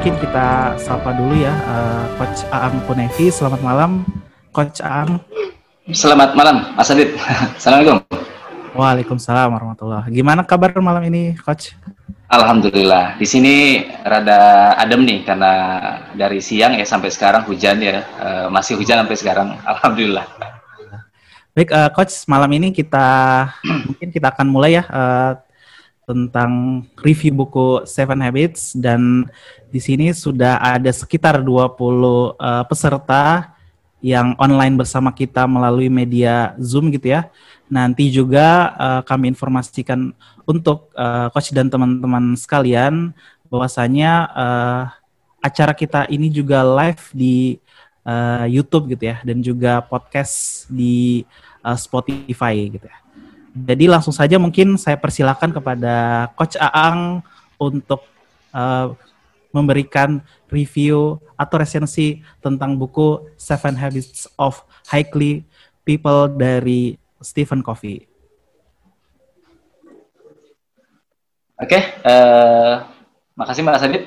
mungkin kita sapa dulu ya uh, Coach Aang Punevi. Selamat malam, Coach Aang. Selamat malam, Mas Adit. Assalamualaikum. Waalaikumsalam warahmatullah. Gimana kabar malam ini, Coach? Alhamdulillah. Di sini rada adem nih karena dari siang ya sampai sekarang hujan ya. Uh, masih hujan sampai sekarang. Alhamdulillah. Baik, uh, Coach. Malam ini kita mungkin kita akan mulai ya. Uh, tentang review buku Seven Habits dan di sini sudah ada sekitar 20 uh, eh, peserta yang online bersama kita melalui media Zoom gitu ya. Nanti juga uh, kami informasikan untuk uh, coach dan teman-teman sekalian bahwasanya uh, acara kita ini juga live di uh, YouTube gitu ya dan juga podcast di uh, Spotify gitu ya. Jadi langsung saja mungkin saya persilakan kepada Coach Aang untuk uh, memberikan review atau resensi tentang buku Seven Habits of Highly People dari Stephen Covey. Oke, okay, uh, makasih Mbak Sadit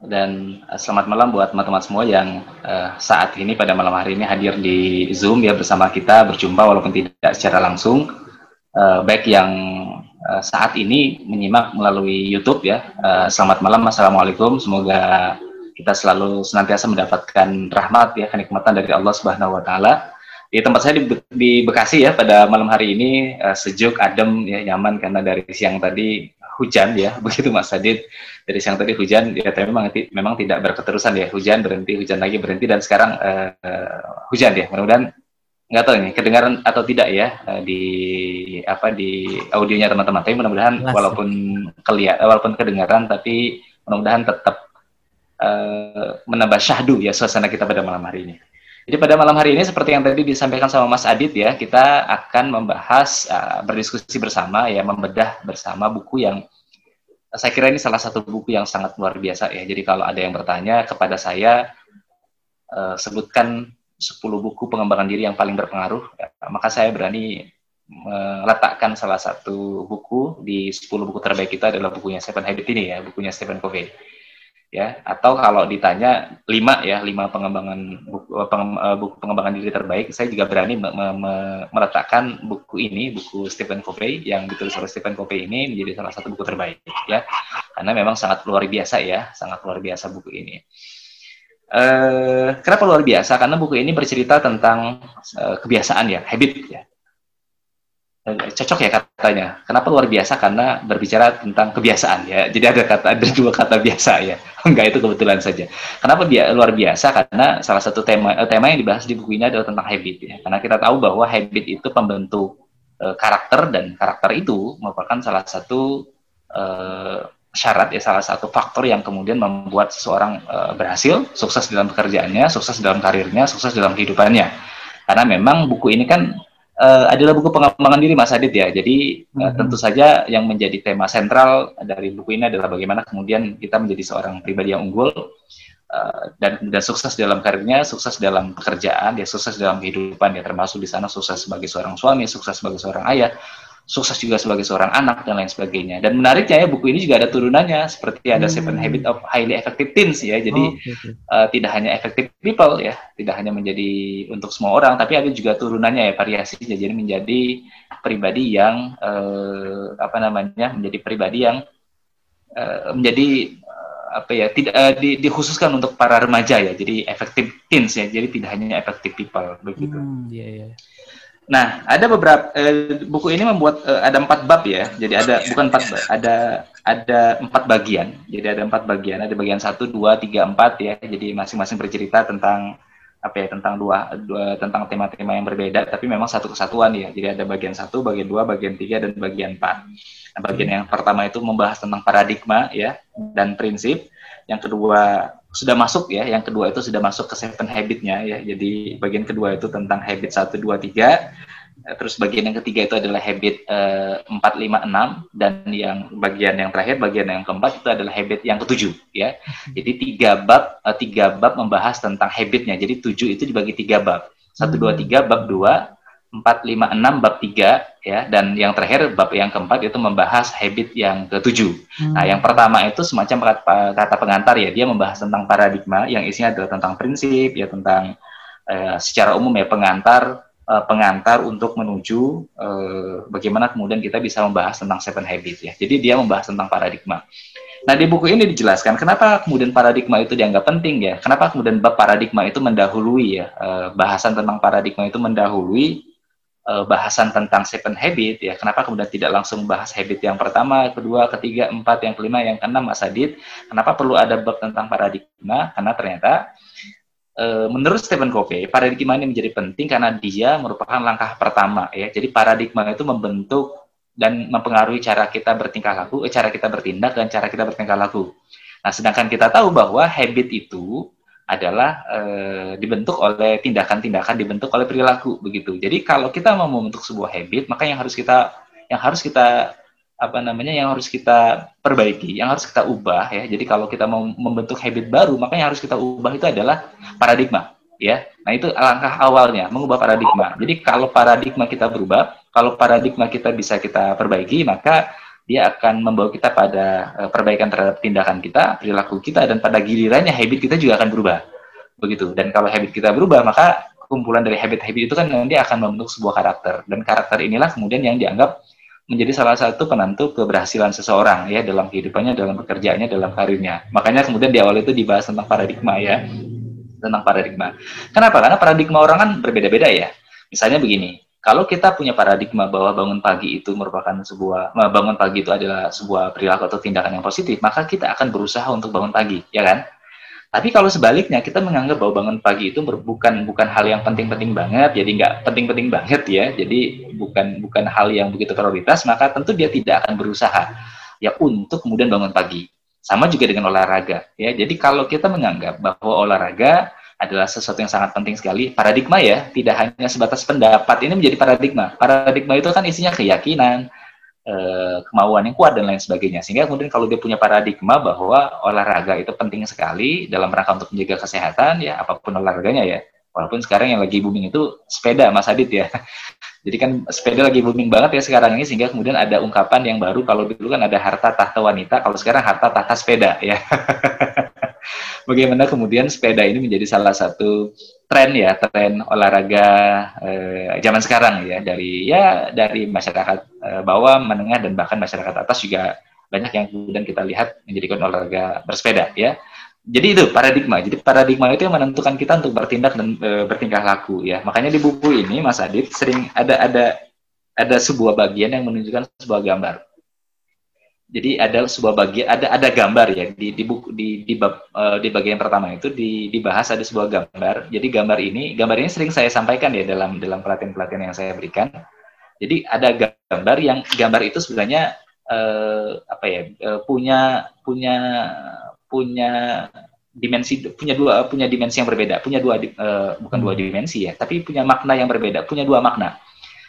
dan uh, selamat malam buat teman-teman semua yang uh, saat ini pada malam hari ini hadir di Zoom ya bersama kita berjumpa walaupun tidak secara langsung uh, baik yang uh, saat ini menyimak melalui YouTube ya. Uh, selamat malam, assalamualaikum. Semoga kita selalu senantiasa mendapatkan rahmat ya kenikmatan dari Allah Subhanahu Wa Taala. Di tempat saya di, di Bekasi ya pada malam hari ini uh, sejuk, adem, ya nyaman karena dari siang tadi hujan ya begitu Mas Sadid dari siang tadi hujan ya tapi memang memang tidak berketerusan ya hujan berhenti hujan lagi berhenti dan sekarang uh, hujan ya mudah-mudahan nggak tahu ini kedengaran atau tidak ya eh, di apa di audionya teman-teman. Tapi mudah-mudahan walaupun kelihatan walaupun kedengaran tapi mudah-mudahan tetap uh, menambah syahdu ya suasana kita pada malam hari ini. Jadi pada malam hari ini seperti yang tadi disampaikan sama Mas Adit ya, kita akan membahas uh, berdiskusi bersama ya membedah bersama buku yang saya kira ini salah satu buku yang sangat luar biasa ya. Jadi kalau ada yang bertanya kepada saya uh, sebutkan 10 buku pengembangan diri yang paling berpengaruh, ya, maka saya berani meletakkan salah satu buku di 10 buku terbaik kita adalah bukunya Seven Habits ini ya, bukunya Stephen Covey. Ya, atau kalau ditanya lima ya, lima pengembangan buku, eh, eh, buku pengembangan diri terbaik, saya juga berani me, me, meletakkan buku ini, buku Stephen Covey yang ditulis oleh Stephen Covey ini menjadi salah satu buku terbaik ya. Karena memang sangat luar biasa ya, sangat luar biasa buku ini. Uh, kenapa luar biasa? Karena buku ini bercerita tentang uh, kebiasaan ya, habit ya. Uh, cocok ya katanya. Kenapa luar biasa? Karena berbicara tentang kebiasaan ya. Jadi ada kata ada dua kata biasa ya. Enggak itu kebetulan saja. Kenapa bi luar biasa? Karena salah satu tema uh, tema yang dibahas di buku ini adalah tentang habit ya. Karena kita tahu bahwa habit itu pembentuk karakter dan karakter itu merupakan salah satu uh, syarat ya salah satu faktor yang kemudian membuat seseorang uh, berhasil, sukses dalam pekerjaannya, sukses dalam karirnya, sukses dalam kehidupannya. Karena memang buku ini kan uh, adalah buku pengembangan diri Mas Adit ya. Jadi uh, hmm. tentu saja yang menjadi tema sentral dari buku ini adalah bagaimana kemudian kita menjadi seorang pribadi yang unggul uh, dan dan sukses dalam karirnya, sukses dalam pekerjaan, ya sukses dalam kehidupan ya termasuk di sana sukses sebagai seorang suami, sukses sebagai seorang ayah, sukses juga sebagai seorang anak dan lain sebagainya. Dan menariknya ya buku ini juga ada turunannya seperti ada hmm. Seven Habits of Highly Effective Teens ya. Jadi oh, okay. uh, tidak hanya effective people ya, tidak hanya menjadi untuk semua orang, tapi ada juga turunannya ya variasinya. Jadi menjadi pribadi yang uh, apa namanya menjadi pribadi yang uh, menjadi uh, apa ya tidak uh, di, dikhususkan untuk para remaja ya. Jadi effective teens ya. Jadi tidak hanya effective people begitu. Hmm, yeah, yeah. Nah, ada beberapa eh, buku ini membuat eh, ada empat bab ya. Jadi ada bukan empat bab, ada ada empat bagian. Jadi ada empat bagian. Ada bagian satu, dua, tiga, empat ya. Jadi masing-masing bercerita tentang apa ya tentang dua, dua tentang tema-tema yang berbeda. Tapi memang satu kesatuan ya. Jadi ada bagian satu, bagian dua, bagian tiga, dan bagian empat. Nah, bagian yang pertama itu membahas tentang paradigma ya dan prinsip. Yang kedua sudah masuk ya. Yang kedua itu sudah masuk ke seven habitnya ya. Jadi bagian kedua itu tentang habit satu dua tiga. Terus bagian yang ketiga itu adalah habit eh, empat lima enam dan yang bagian yang terakhir bagian yang keempat itu adalah habit yang ketujuh ya. Jadi tiga bab uh, tiga bab membahas tentang habitnya. Jadi tujuh itu dibagi tiga bab. Satu dua tiga bab dua 456 bab 3 ya dan yang terakhir bab yang keempat itu membahas habit yang ketujuh. Hmm. Nah, yang pertama itu semacam kata, pengantar ya, dia membahas tentang paradigma yang isinya adalah tentang prinsip ya tentang uh, secara umum ya pengantar uh, pengantar untuk menuju uh, bagaimana kemudian kita bisa membahas tentang seven habit ya. Jadi dia membahas tentang paradigma. Nah, di buku ini dijelaskan kenapa kemudian paradigma itu dianggap penting ya. Kenapa kemudian bab paradigma itu mendahului ya. Uh, bahasan tentang paradigma itu mendahului uh, bahasan tentang seven habit ya. Kenapa kemudian tidak langsung bahas habit yang pertama kedua ketiga empat yang kelima yang keenam Mas Adit? Kenapa perlu ada bab tentang paradigma? Karena ternyata uh, menurut Stephen Covey paradigma ini menjadi penting karena dia merupakan langkah pertama ya. Jadi paradigma itu membentuk dan mempengaruhi cara kita bertingkah laku, eh, cara kita bertindak dan cara kita bertingkah laku. Nah, sedangkan kita tahu bahwa habit itu adalah e, dibentuk oleh tindakan-tindakan dibentuk oleh perilaku begitu. Jadi kalau kita mau membentuk sebuah habit, maka yang harus kita yang harus kita apa namanya yang harus kita perbaiki, yang harus kita ubah ya. Jadi kalau kita mau membentuk habit baru, maka yang harus kita ubah itu adalah paradigma ya. Nah, itu langkah awalnya mengubah paradigma. Jadi kalau paradigma kita berubah, kalau paradigma kita bisa kita perbaiki, maka dia akan membawa kita pada uh, perbaikan terhadap tindakan kita, perilaku kita, dan pada gilirannya habit kita juga akan berubah. Begitu. Dan kalau habit kita berubah, maka kumpulan dari habit-habit itu kan nanti akan membentuk sebuah karakter. Dan karakter inilah kemudian yang dianggap menjadi salah satu penentu keberhasilan seseorang ya dalam kehidupannya, dalam pekerjaannya, dalam karirnya. Makanya kemudian di awal itu dibahas tentang paradigma ya, tentang paradigma. Kenapa? Karena paradigma orang kan berbeda-beda ya. Misalnya begini, kalau kita punya paradigma bahwa bangun pagi itu merupakan sebuah bangun pagi itu adalah sebuah perilaku atau tindakan yang positif, maka kita akan berusaha untuk bangun pagi, ya kan? Tapi kalau sebaliknya kita menganggap bahwa bangun pagi itu bukan bukan hal yang penting-penting banget, jadi nggak penting-penting banget ya, jadi bukan bukan hal yang begitu prioritas, maka tentu dia tidak akan berusaha ya untuk kemudian bangun pagi. Sama juga dengan olahraga ya. Jadi kalau kita menganggap bahwa olahraga adalah sesuatu yang sangat penting sekali. Paradigma ya, tidak hanya sebatas pendapat. Ini menjadi paradigma. Paradigma itu kan isinya keyakinan, eh, kemauan yang kuat dan lain sebagainya. Sehingga kemudian kalau dia punya paradigma bahwa olahraga itu penting sekali dalam rangka untuk menjaga kesehatan, ya apa pun olahraganya ya. Walaupun sekarang yang lagi booming itu sepeda, Mas Adit ya. Jadi kan sepeda lagi booming banget ya sekarang ini sehingga kemudian ada ungkapan yang baru kalau dulu kan ada harta tahta wanita, kalau sekarang harta tahta sepeda ya. bagaimana kemudian sepeda ini menjadi salah satu tren ya tren olahraga eh, zaman sekarang ya dari ya dari masyarakat eh, bawah menengah dan bahkan masyarakat atas juga banyak yang kemudian kita lihat menjadikan olahraga bersepeda ya. Jadi itu paradigma jadi paradigma itu yang menentukan kita untuk bertindak dan e, bertingkah laku ya. Makanya di buku ini Mas Adit sering ada ada ada sebuah bagian yang menunjukkan sebuah gambar jadi ada sebuah bagian ada ada gambar ya di di buku di di, bab, uh, di bagian pertama itu di, dibahas ada sebuah gambar. Jadi gambar ini gambar ini sering saya sampaikan ya dalam dalam pelatihan pelatihan yang saya berikan. Jadi ada gambar yang gambar itu sebenarnya uh, apa ya uh, punya punya punya dimensi punya dua punya dimensi yang berbeda. Punya dua uh, bukan dua dimensi ya tapi punya makna yang berbeda. Punya dua makna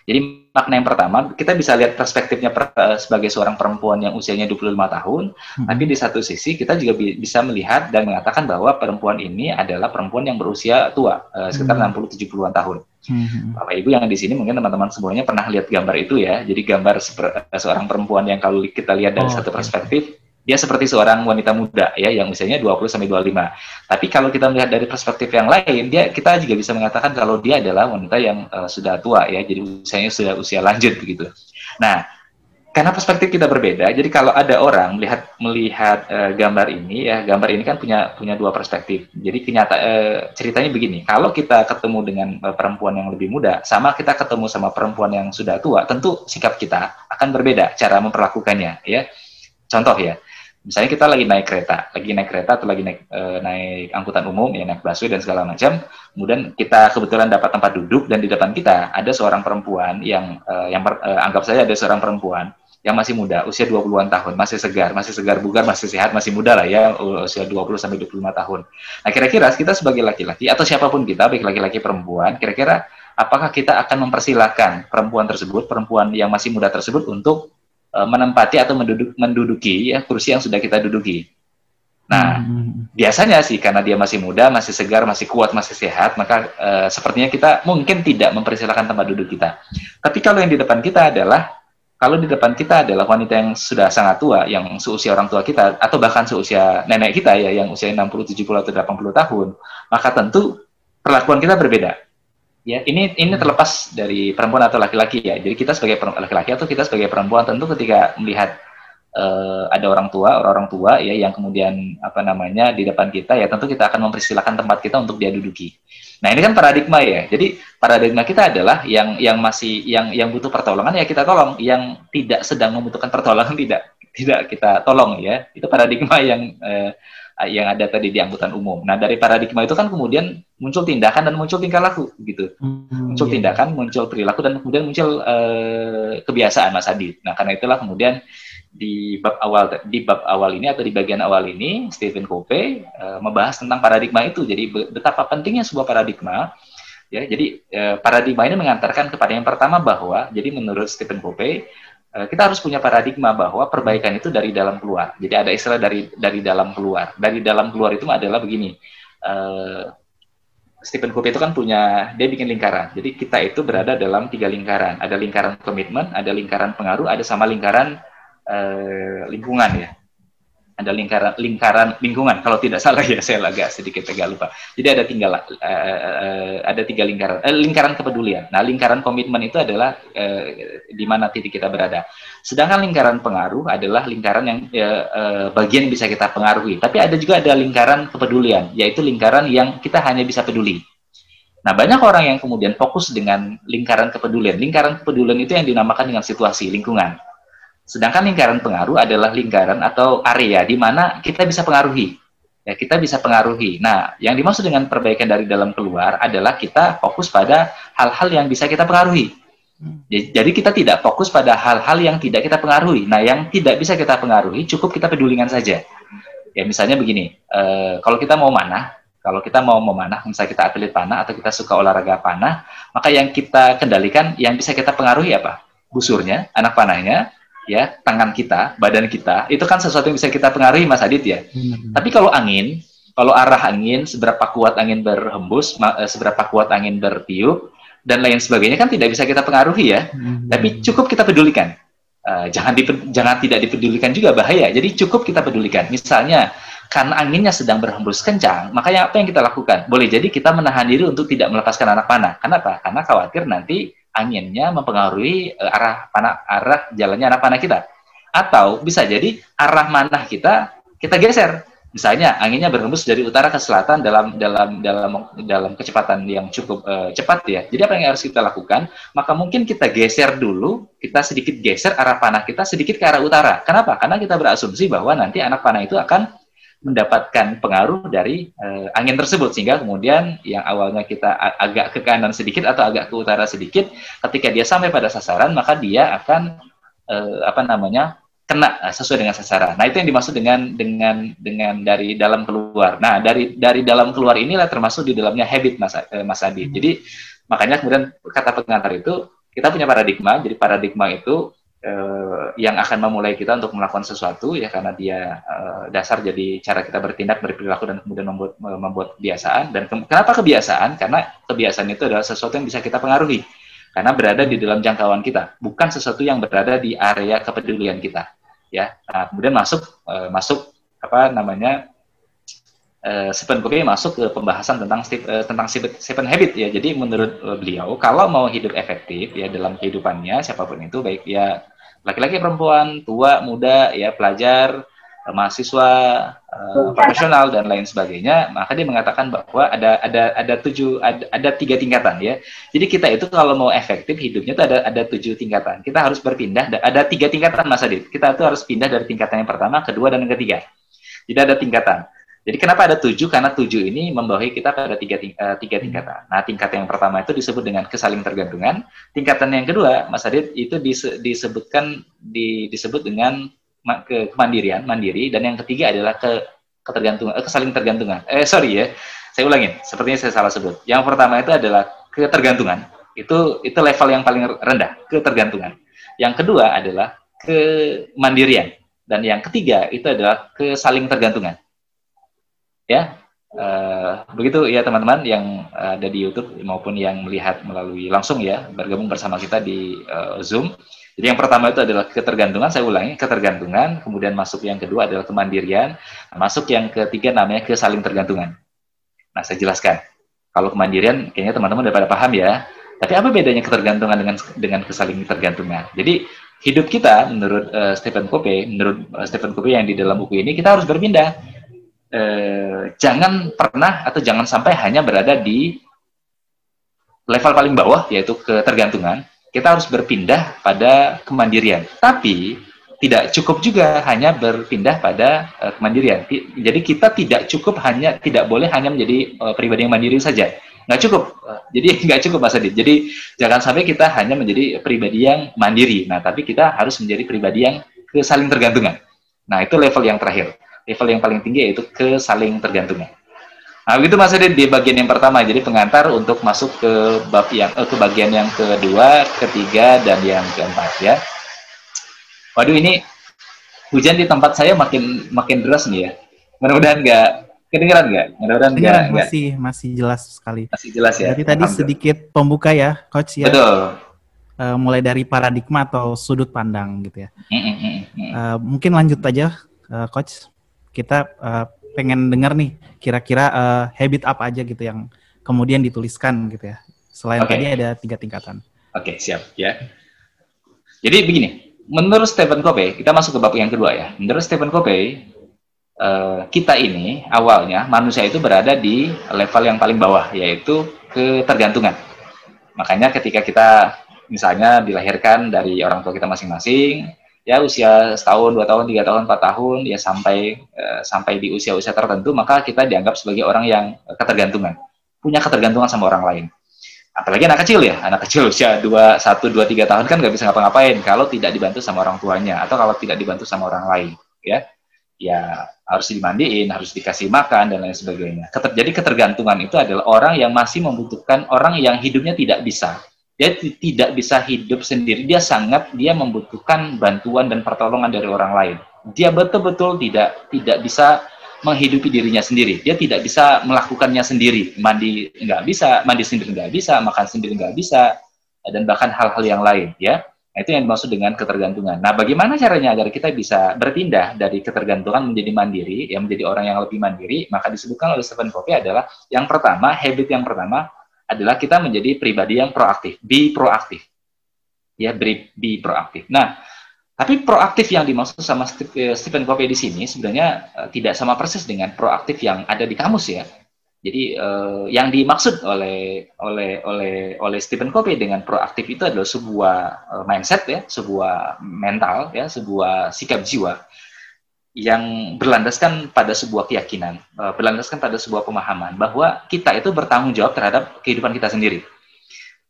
jadi makna yang pertama, kita bisa lihat perspektifnya per, uh, sebagai seorang perempuan yang usianya 25 tahun, hmm. tapi di satu sisi kita juga bi bisa melihat dan mengatakan bahwa perempuan ini adalah perempuan yang berusia tua, uh, sekitar hmm. 60-70-an tahun. Hmm. Bapak Ibu yang di sini mungkin teman-teman semuanya pernah lihat gambar itu ya. Jadi gambar seorang perempuan yang kalau kita lihat dari oh, satu perspektif, dia seperti seorang wanita muda ya yang usianya 20 sampai 25. Tapi kalau kita melihat dari perspektif yang lain, dia kita juga bisa mengatakan kalau dia adalah wanita yang uh, sudah tua ya, jadi usianya sudah usia lanjut begitu. Nah, karena perspektif kita berbeda, jadi kalau ada orang melihat melihat uh, gambar ini ya, gambar ini kan punya punya dua perspektif. Jadi kenyata uh, ceritanya begini, kalau kita ketemu dengan uh, perempuan yang lebih muda, sama kita ketemu sama perempuan yang sudah tua, tentu sikap kita akan berbeda cara memperlakukannya ya. Contoh ya, misalnya kita lagi naik kereta, lagi naik kereta atau lagi naik e, naik angkutan umum ya naik busway dan segala macam, kemudian kita kebetulan dapat tempat duduk dan di depan kita ada seorang perempuan yang e, yang per, e, anggap saja ada seorang perempuan yang masih muda, usia 20-an tahun, masih segar, masih segar bugar, masih sehat, masih muda lah ya, usia 20 sampai 25 tahun. Nah, kira-kira kita sebagai laki-laki atau siapa pun kita, baik laki-laki perempuan, kira-kira apakah kita akan mempersilahkan perempuan tersebut, perempuan yang masih muda tersebut untuk menempati atau menduduk, menduduki ya kursi yang sudah kita duduki. Nah, hmm. biasanya sih karena dia masih muda, masih segar, masih kuat, masih sehat, maka uh, sepertinya kita mungkin tidak mempersilahkan tempat duduk kita. Tapi kalau yang di depan kita adalah kalau di depan kita adalah wanita yang sudah sangat tua, yang seusia orang tua kita, atau bahkan seusia nenek kita ya, yang usia 60, 70, atau 80 tahun, maka tentu perlakuan kita berbeda. Ya, ini ini terlepas dari perempuan atau laki-laki ya. Jadi kita sebagai laki-laki atau kita sebagai perempuan tentu ketika melihat uh, ada orang tua, orang-orang tua ya yang kemudian apa namanya di depan kita ya tentu kita akan mempersilahkan tempat kita untuk dia duduki. Nah, ini kan paradigma ya. Jadi paradigma kita adalah yang yang masih yang yang butuh pertolongan ya kita tolong, yang tidak sedang membutuhkan pertolongan tidak tidak kita tolong ya. Itu paradigma yang eh, yang ada tadi di angkutan umum. Nah, dari paradigma itu kan kemudian muncul tindakan dan muncul tingkah laku gitu. Hmm, muncul iya. tindakan, muncul perilaku dan kemudian muncul eh, kebiasaan Mas Adi. Nah, karena itulah kemudian di bab awal di bab awal ini atau di bagian awal ini Stephen Covey uh, membahas tentang paradigma itu. Jadi betapa pentingnya sebuah paradigma ya. Jadi uh, paradigma ini mengantarkan kepada yang pertama bahwa jadi menurut Stephen Covey uh, kita harus punya paradigma bahwa perbaikan itu dari dalam keluar. Jadi ada istilah dari dari dalam keluar. Dari dalam keluar itu adalah begini. Uh, Stephen Covey itu kan punya dia bikin lingkaran. Jadi kita itu berada dalam tiga lingkaran. Ada lingkaran komitmen, ada lingkaran pengaruh, ada sama lingkaran eh, lingkungan ya ada lingkaran lingkaran lingkungan. Kalau tidak salah ya saya agak sedikit agak lupa. Jadi ada tinggal uh, uh, ada tiga lingkaran uh, lingkaran kepedulian. Nah lingkaran komitmen itu adalah uh, di mana titik kita berada. Sedangkan lingkaran pengaruh adalah lingkaran yang uh, uh, bagian bisa kita pengaruhi. Tapi ada juga ada lingkaran kepedulian yaitu lingkaran yang kita hanya bisa peduli. Nah, banyak orang yang kemudian fokus dengan lingkaran kepedulian. Lingkaran kepedulian itu yang dinamakan dengan situasi, lingkungan. Sedangkan lingkaran pengaruh adalah lingkaran atau area di mana kita bisa pengaruhi. Ya, kita bisa pengaruhi. Nah, yang dimaksud dengan perbaikan dari dalam keluar adalah kita fokus pada hal-hal yang bisa kita pengaruhi. Jadi kita tidak fokus pada hal-hal yang tidak kita pengaruhi. Nah, yang tidak bisa kita pengaruhi cukup kita pedulikan saja. Ya, misalnya begini, eh, kalau kita mau mana, kalau kita mau memanah, misalnya kita atlet panah atau kita suka olahraga panah, maka yang kita kendalikan, yang bisa kita pengaruhi apa? Busurnya, anak panahnya, ya tangan kita, badan kita, itu kan sesuatu yang bisa kita pengaruhi Mas Adit ya. Hmm. Tapi kalau angin, kalau arah angin, seberapa kuat angin berhembus, eh, seberapa kuat angin bertiup, dan lain sebagainya kan tidak bisa kita pengaruhi ya. Hmm. Tapi cukup kita pedulikan. Uh, jangan dipe, jangan tidak dipedulikan juga bahaya. Jadi cukup kita pedulikan. Misalnya karena anginnya sedang berhembus kencang, makanya apa yang kita lakukan? Boleh jadi kita menahan diri untuk tidak melepaskan anak panah. Kenapa? Karena khawatir nanti anginnya mempengaruhi uh, arah panah arah jalannya anak panah kita. Atau bisa jadi arah manah kita kita geser. Misalnya anginnya berhembus dari utara ke selatan dalam dalam dalam dalam kecepatan yang cukup uh, cepat ya. Jadi apa yang harus kita lakukan? Maka mungkin kita geser dulu, kita sedikit geser arah panah kita sedikit ke arah utara. Kenapa? Karena kita berasumsi bahwa nanti anak panah itu akan mendapatkan pengaruh dari uh, angin tersebut sehingga kemudian yang awalnya kita agak ke kanan sedikit atau agak ke utara sedikit ketika dia sampai pada sasaran maka dia akan uh, apa namanya kena eh, sesuai dengan sasaran. Nah, itu yang dimaksud dengan dengan dengan dari dalam keluar. Nah, dari dari dalam keluar inilah termasuk di dalamnya habit Mas Mas Adi. Jadi makanya kemudian kata pengantar itu kita punya paradigma. Jadi paradigma itu uh, yang akan memulai kita untuk melakukan sesuatu ya karena dia uh, dasar jadi cara kita bertindak berperilaku dan kemudian membuat membuat kebiasaan. Dan ke kenapa kebiasaan? Karena kebiasaan itu adalah sesuatu yang bisa kita pengaruhi. Karena berada di dalam jangkauan kita bukan sesuatu yang berada di area kepedulian kita ya. Nah, kemudian masuk uh, masuk apa namanya uh, Stephen Covey masuk ke pembahasan tentang uh, tentang seven habit ya. Jadi menurut uh, beliau kalau mau hidup efektif ya dalam kehidupannya siapa pun itu baik ya laki-laki perempuan, tua, muda, ya pelajar, eh, mahasiswa, uh, profesional dan lain sebagainya, maka dia mengatakan bahwa ada ada ada tujuh ada, ada tiga tingkatan ya. Jadi kita itu kalau mau efektif hidupnya itu ada ada tujuh tingkatan. Kita harus berpindah ada tiga tingkatan Mas Adit. Kita itu harus pindah dari tingkatan yang pertama, kedua dan yang ketiga. Jadi ada tingkatan. Jadi kenapa ada tujuh? Karena tujuh ini membawahi kita pada tiga, uh, tiga hmm. tingkatan. Nah, tingkatan yang pertama itu disebut dengan kesaling tergantungan. Tingkatan yang kedua, Mas Adit, itu dise, disebutkan di, disebut dengan ke, kemandirian, mandiri. Dan yang ketiga adalah ke ketergantungan, eh, kesaling tergantungan. Eh, sorry ya, saya ulangin. Sepertinya saya salah sebut. Yang pertama itu adalah ketergantungan. Itu itu level yang paling rendah, ketergantungan. Yang kedua adalah kemandirian. Dan yang ketiga itu adalah kesaling tergantungan Ya, uh, begitu ya teman-teman yang ada di YouTube maupun yang melihat melalui langsung ya bergabung bersama kita di uh, Zoom. Jadi yang pertama itu adalah ketergantungan, saya ulangi, ketergantungan, kemudian masuk yang kedua adalah kemandirian, masuk yang ketiga namanya kesaling tergantungan. Nah, saya jelaskan. Kalau kemandirian, kayaknya teman-teman udah pada paham ya. Tapi apa bedanya ketergantungan dengan dengan kesaling tergantungan? Jadi hidup kita menurut uh, Stephen Covey, menurut uh, Stephen Covey yang di dalam buku ini kita harus berpindah. Uh, jangan pernah atau jangan sampai hanya berada di level paling bawah yaitu ketergantungan. Kita harus berpindah pada kemandirian. Tapi tidak cukup juga hanya berpindah pada uh, kemandirian. Jadi kita tidak cukup hanya tidak boleh hanya menjadi uh, pribadi yang mandiri saja. Nggak cukup. Jadi nggak cukup Mas Adit. Jadi jangan sampai kita hanya menjadi pribadi yang mandiri. Nah, tapi kita harus menjadi pribadi yang kesaling tergantungan. Nah, itu level yang terakhir. Level yang paling tinggi yaitu kesaling tergantungan. Nah, begitu Mas Adit di bagian yang pertama. Jadi pengantar untuk masuk ke bab yang eh, ke bagian yang kedua, ketiga, dan yang keempat ya. Waduh ini hujan di tempat saya makin makin deras nih ya. Mudah-mudahan nggak kedengeran nggak? Mudah-mudahan nggak. Masih masih jelas sekali. Masih jelas ya. Jadi tadi sedikit pembuka ya, coach ya. Betul. Uh, mulai dari paradigma atau sudut pandang gitu ya. Mm -mm, uh, mungkin lanjut aja, uh, coach. Kita uh, pengen dengar nih kira-kira uh, habit apa aja gitu yang kemudian dituliskan gitu ya. Selain okay. tadi ada tiga tingkatan. Oke, okay, siap ya. Jadi begini, menurut Stephen Covey, kita masuk ke bab yang kedua ya. Menurut Stephen Covey, uh, kita ini awalnya manusia itu berada di level yang paling bawah, yaitu ketergantungan. Makanya ketika kita misalnya dilahirkan dari orang tua kita masing-masing, ya usia setahun, dua tahun, tiga tahun, empat tahun, ya sampai uh, sampai di usia-usia tertentu, maka kita dianggap sebagai orang yang ketergantungan, punya ketergantungan sama orang lain. Apalagi anak kecil ya anak kecil usia dua satu dua tiga tahun kan nggak bisa ngapa-ngapain kalau tidak dibantu sama orang tuanya atau kalau tidak dibantu sama orang lain ya. Ya harus dimandiin harus dikasih makan dan lain sebagainya. Keter, jadi ketergantungan itu adalah orang yang masih membutuhkan orang yang hidupnya tidak bisa dia tidak bisa hidup sendiri dia sangat dia membutuhkan bantuan dan pertolongan dari orang lain dia betul-betul tidak tidak bisa menghidupi dirinya sendiri. Dia tidak bisa melakukannya sendiri. Mandi nggak bisa, mandi sendiri nggak bisa, makan sendiri nggak bisa, dan bahkan hal-hal yang lain. Ya, nah, itu yang dimaksud dengan ketergantungan. Nah, bagaimana caranya agar kita bisa berpindah dari ketergantungan menjadi mandiri, yang menjadi orang yang lebih mandiri? Maka disebutkan oleh Stephen Covey adalah yang pertama, habit yang pertama adalah kita menjadi pribadi yang proaktif, be proaktif. Ya, be, be proaktif. Nah, tapi proaktif yang dimaksud sama eh, Stephen Covey di sini sebenarnya uh, tidak sama persis dengan proaktif yang ada di kamus ya. Jadi uh, yang dimaksud oleh oleh oleh oleh Stephen Covey dengan proaktif itu adalah sebuah mindset ya, sebuah mental ya, sebuah sikap jiwa yang berlandaskan pada sebuah keyakinan, uh, berlandaskan pada sebuah pemahaman bahwa kita itu bertanggung jawab terhadap kehidupan kita sendiri.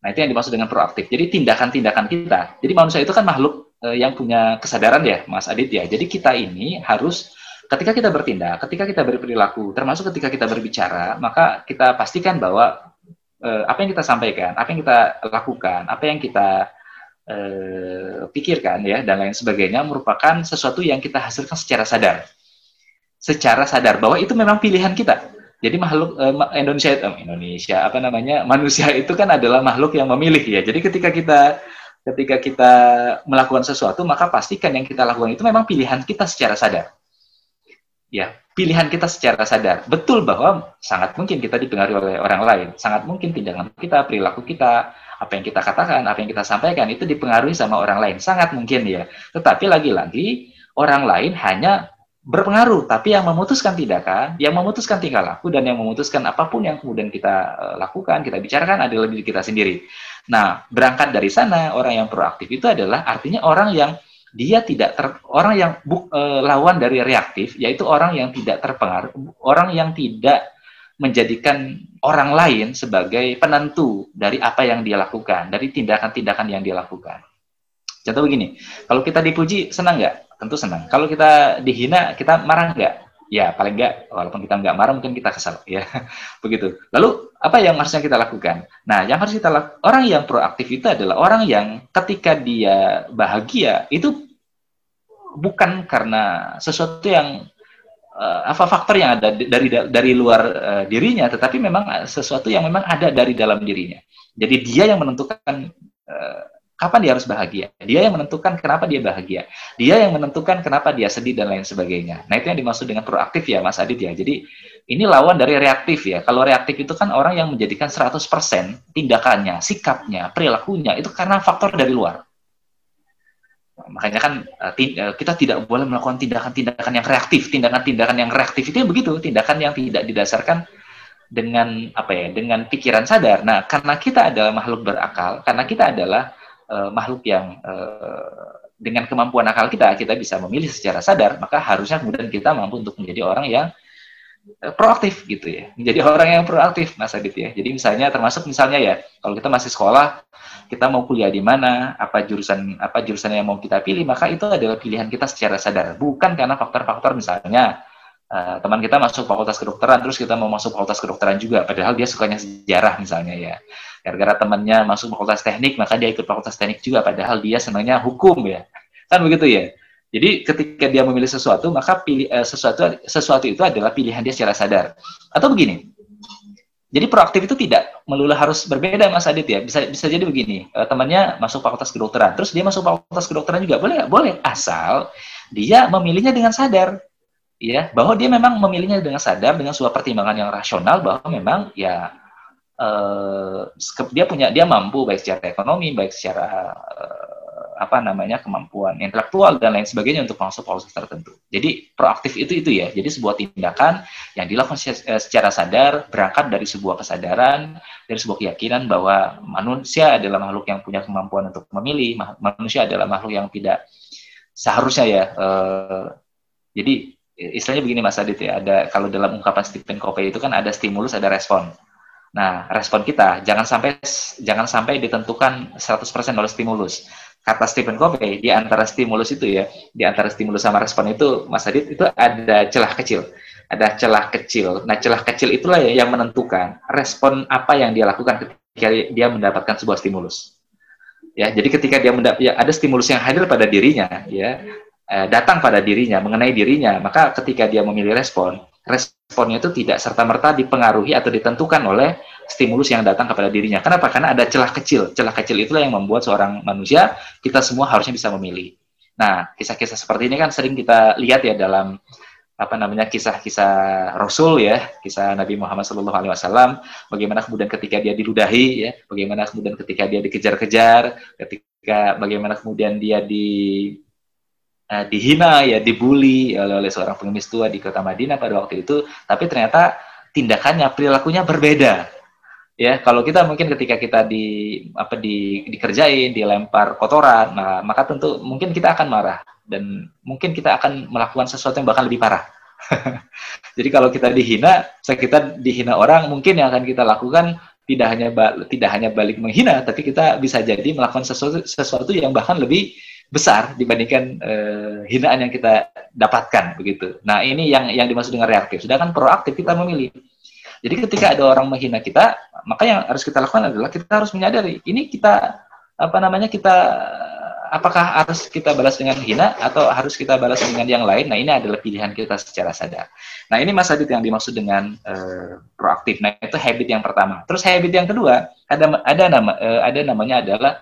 Nah, itu yang dimaksud dengan proaktif. Jadi tindakan-tindakan kita. Jadi manusia itu kan makhluk uh, yang punya kesadaran ya, Mas Adit ya. Jadi kita ini harus ketika kita bertindak, ketika kita berperilaku, termasuk ketika kita berbicara, maka kita pastikan bahwa uh, apa yang kita sampaikan, apa yang kita lakukan, apa yang kita uh, pikirkan ya dan lain sebagainya merupakan sesuatu yang kita hasilkan secara sadar. Secara sadar bahwa itu memang pilihan kita. Jadi makhluk uh, Indonesia Indonesia apa namanya manusia itu kan adalah makhluk yang memilih ya. Jadi ketika kita ketika kita melakukan sesuatu, maka pastikan yang kita lakukan itu memang pilihan kita secara sadar. Ya, pilihan kita secara sadar. Betul bahwa sangat mungkin kita dipengaruhi oleh orang lain. Sangat mungkin tindakan kita, perilaku kita, apa yang kita katakan, apa yang kita sampaikan itu dipengaruhi sama orang lain. Sangat mungkin ya. Tetapi lagi-lagi orang lain hanya berpengaruh, tapi yang memutuskan tindakan, yang memutuskan tingkah laku, dan yang memutuskan apa pun yang kemudian kita uh, lakukan, kita bicarakan adalah diri kita sendiri. Nah, berangkat dari sana orang yang proaktif itu adalah artinya orang yang dia tidak ter, orang yang bu, e, lawan dari reaktif yaitu orang yang tidak terpengaruh, orang yang tidak menjadikan orang lain sebagai penentu dari apa yang dia lakukan, dari tindakan-tindakan yang dia lakukan. Contoh begini, kalau kita dipuji senang nggak? Tentu senang. Kalau kita dihina, kita marah nggak? Ya paling nggak, walaupun kita nggak marah mungkin kita kesal, ya begitu. Lalu apa yang harusnya kita lakukan? Nah, yang harus kita lakukan, orang yang proaktif itu adalah orang yang ketika dia bahagia itu bukan karena sesuatu yang uh, apa faktor yang ada dari dari luar uh, dirinya, tetapi memang sesuatu yang memang ada dari dalam dirinya. Jadi dia yang menentukan uh, kapan dia harus bahagia. Dia yang menentukan kenapa dia bahagia. Dia yang menentukan kenapa dia sedih dan lain sebagainya. Nah itu yang dimaksud dengan proaktif ya Mas Adit ya. Jadi ini lawan dari reaktif ya. Kalau reaktif itu kan orang yang menjadikan 100% tindakannya, sikapnya, perilakunya itu karena faktor dari luar makanya kan uh, kita tidak boleh melakukan tindakan-tindakan yang reaktif. Tindakan-tindakan yang reaktif itu begitu. Tindakan yang tidak didasarkan dengan apa ya dengan pikiran sadar. Nah karena kita adalah makhluk berakal karena kita adalah uh, makhluk yang uh, dengan kemampuan akal kita kita bisa memilih secara sadar maka harusnya kemudian kita mampu untuk menjadi orang yang proaktif gitu ya menjadi orang yang proaktif Mas Adit ya jadi misalnya termasuk misalnya ya kalau kita masih sekolah kita mau kuliah di mana, apa jurusan apa jurusan yang mau kita pilih, maka itu adalah pilihan kita secara sadar, bukan karena faktor-faktor misalnya uh, teman kita masuk fakultas kedokteran, terus kita mau masuk fakultas kedokteran juga, padahal dia sukanya sejarah misalnya ya. Gara-gara temannya masuk fakultas teknik, maka dia ikut fakultas teknik juga, padahal dia senangnya hukum ya. Kan begitu ya. Jadi ketika dia memilih sesuatu, maka pilih uh, sesuatu sesuatu itu adalah pilihan dia secara sadar. Atau begini, jadi proaktif itu tidak melulu harus berbeda Mas Adit ya. Bisa bisa jadi begini, uh, temannya masuk fakultas kedokteran, terus dia masuk fakultas kedokteran juga boleh? Boleh, asal dia memilihnya dengan sadar, ya bahwa dia memang memilihnya dengan sadar dengan sebuah pertimbangan yang rasional bahwa memang ya uh, dia punya dia mampu baik secara ekonomi, baik secara uh, apa namanya kemampuan intelektual dan lain sebagainya untuk masuk proses tertentu. Jadi proaktif itu itu ya. Jadi sebuah tindakan yang dilakukan eh, secara sadar berangkat dari sebuah kesadaran, dari sebuah keyakinan bahwa manusia adalah makhluk yang punya kemampuan untuk memilih, manusia adalah makhluk yang tidak seharusnya ya. Uh, jadi istilahnya begini Mas Adit ya, ada kalau dalam ungkapan Stephen Covey itu kan ada stimulus, ada respon. Nah, respon kita jangan sampai jangan sampai ditentukan 100% oleh stimulus kata Stephen Covey di antara stimulus itu ya, di antara stimulus sama respon itu, Mas Adit itu ada celah kecil, ada celah kecil. Nah, celah kecil itulah yang menentukan respon apa yang dia lakukan ketika dia mendapatkan sebuah stimulus. Ya, jadi ketika dia mendapat ya, ada stimulus yang hadir pada dirinya, ya, eh, datang pada dirinya, mengenai dirinya, maka ketika dia memilih respon, responnya itu tidak serta merta dipengaruhi atau ditentukan oleh stimulus yang datang kepada dirinya. Kenapa? Karena ada celah kecil. Celah kecil itulah yang membuat seorang manusia kita semua harusnya bisa memilih. Nah, kisah-kisah seperti ini kan sering kita lihat ya dalam apa namanya kisah-kisah Rasul ya, kisah Nabi Muhammad Shallallahu Alaihi Wasallam, bagaimana kemudian ketika dia diludahi ya, bagaimana kemudian ketika dia dikejar-kejar, ketika bagaimana kemudian dia di uh, dihina ya, dibully oleh, oleh seorang pengemis tua di kota Madinah pada waktu itu, tapi ternyata tindakannya perilakunya berbeda ya kalau kita mungkin ketika kita di apa di dikerjain dilempar kotoran nah maka tentu mungkin kita akan marah dan mungkin kita akan melakukan sesuatu yang bahkan lebih parah jadi kalau kita dihina kita dihina orang mungkin yang akan kita lakukan tidak hanya tidak hanya balik menghina tapi kita bisa jadi melakukan sesuatu sesuatu yang bahkan lebih besar dibandingkan uh, hinaan yang kita dapatkan begitu. Nah, ini yang yang dimaksud dengan reaktif. Sedangkan proaktif kita memilih jadi ketika ada orang menghina kita, maka yang harus kita lakukan adalah kita harus menyadari ini kita apa namanya kita apakah harus kita balas dengan hina atau harus kita balas dengan yang lain? Nah, ini adalah pilihan kita secara sadar. Nah, ini Mas Adit yang dimaksud dengan uh, proaktif. Nah, itu habit yang pertama. Terus habit yang kedua, ada ada nama uh, ada namanya adalah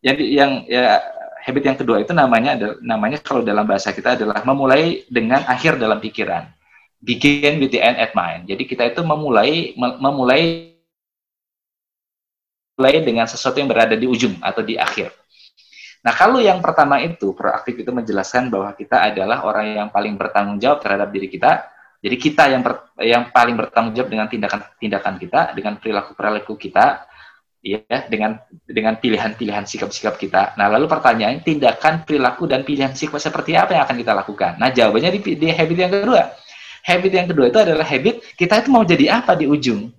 yang yang ya habit yang kedua itu namanya ada namanya kalau dalam bahasa kita adalah memulai dengan akhir dalam pikiran begin with the end at mind. Jadi kita itu memulai memulai mulai dengan sesuatu yang berada di ujung atau di akhir. Nah, kalau yang pertama itu proaktif itu menjelaskan bahwa kita adalah orang yang paling bertanggung jawab terhadap diri kita. Jadi kita yang per, yang paling bertanggung jawab dengan tindakan-tindakan kita, dengan perilaku-perilaku kita, ya, dengan dengan pilihan-pilihan sikap-sikap kita. Nah, lalu pertanyaan tindakan, perilaku dan pilihan sikap seperti apa yang akan kita lakukan? Nah, jawabannya di, di habit yang kedua habit yang kedua itu adalah habit kita itu mau jadi apa di ujung?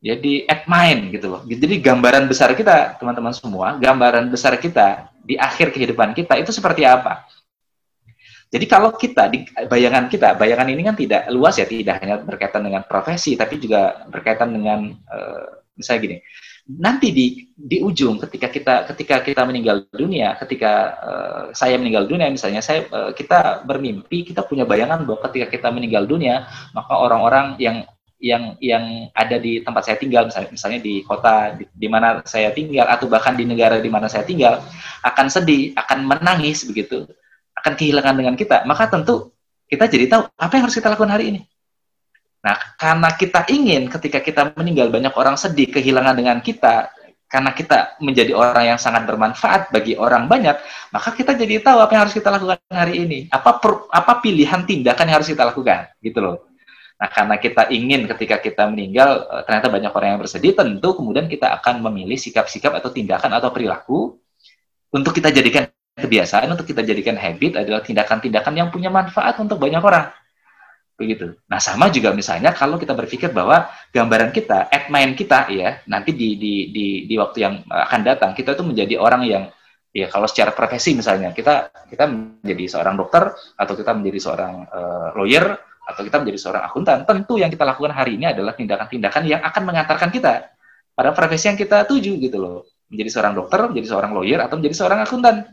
Jadi at mind gitu loh. Jadi gambaran besar kita teman-teman semua gambaran besar kita di akhir kehidupan kita itu seperti apa? Jadi kalau kita di bayangan kita bayangan ini kan tidak luas ya tidak hanya berkaitan dengan profesi tapi juga berkaitan dengan uh, misalnya gini nanti di di ujung ketika kita ketika kita meninggal dunia, ketika uh, saya meninggal dunia misalnya saya uh, kita bermimpi, kita punya bayangan bahwa ketika kita meninggal dunia, maka orang-orang yang yang yang ada di tempat saya tinggal misalnya misalnya di kota di, di mana saya tinggal atau bahkan di negara di mana saya tinggal akan sedih, akan menangis begitu, akan kehilangan dengan kita, maka tentu kita jadi tahu apa yang harus kita lakukan hari ini. Nah, karena kita ingin ketika kita meninggal banyak orang sedih kehilangan dengan kita, karena kita menjadi orang yang sangat bermanfaat bagi orang banyak, maka kita jadi tahu apa yang harus kita lakukan hari ini. Apa per, apa pilihan tindakan yang harus kita lakukan, gitu loh. Nah, karena kita ingin ketika kita meninggal eh, ternyata banyak orang yang bersedih, tentu kemudian kita akan memilih sikap-sikap atau tindakan atau perilaku untuk kita jadikan kebiasaan, untuk kita jadikan habit adalah tindakan-tindakan yang punya manfaat untuk banyak orang begitu. Nah sama juga misalnya kalau kita berpikir bahwa gambaran kita, at mind kita ya nanti di di di di waktu yang akan datang kita itu menjadi orang yang ya kalau secara profesi misalnya kita kita menjadi seorang dokter atau kita menjadi seorang uh, lawyer atau kita menjadi seorang akuntan, tentu yang kita lakukan hari ini adalah tindakan-tindakan yang akan mengantarkan kita pada profesi yang kita tuju gitu loh. Menjadi seorang dokter, menjadi seorang lawyer atau menjadi seorang akuntan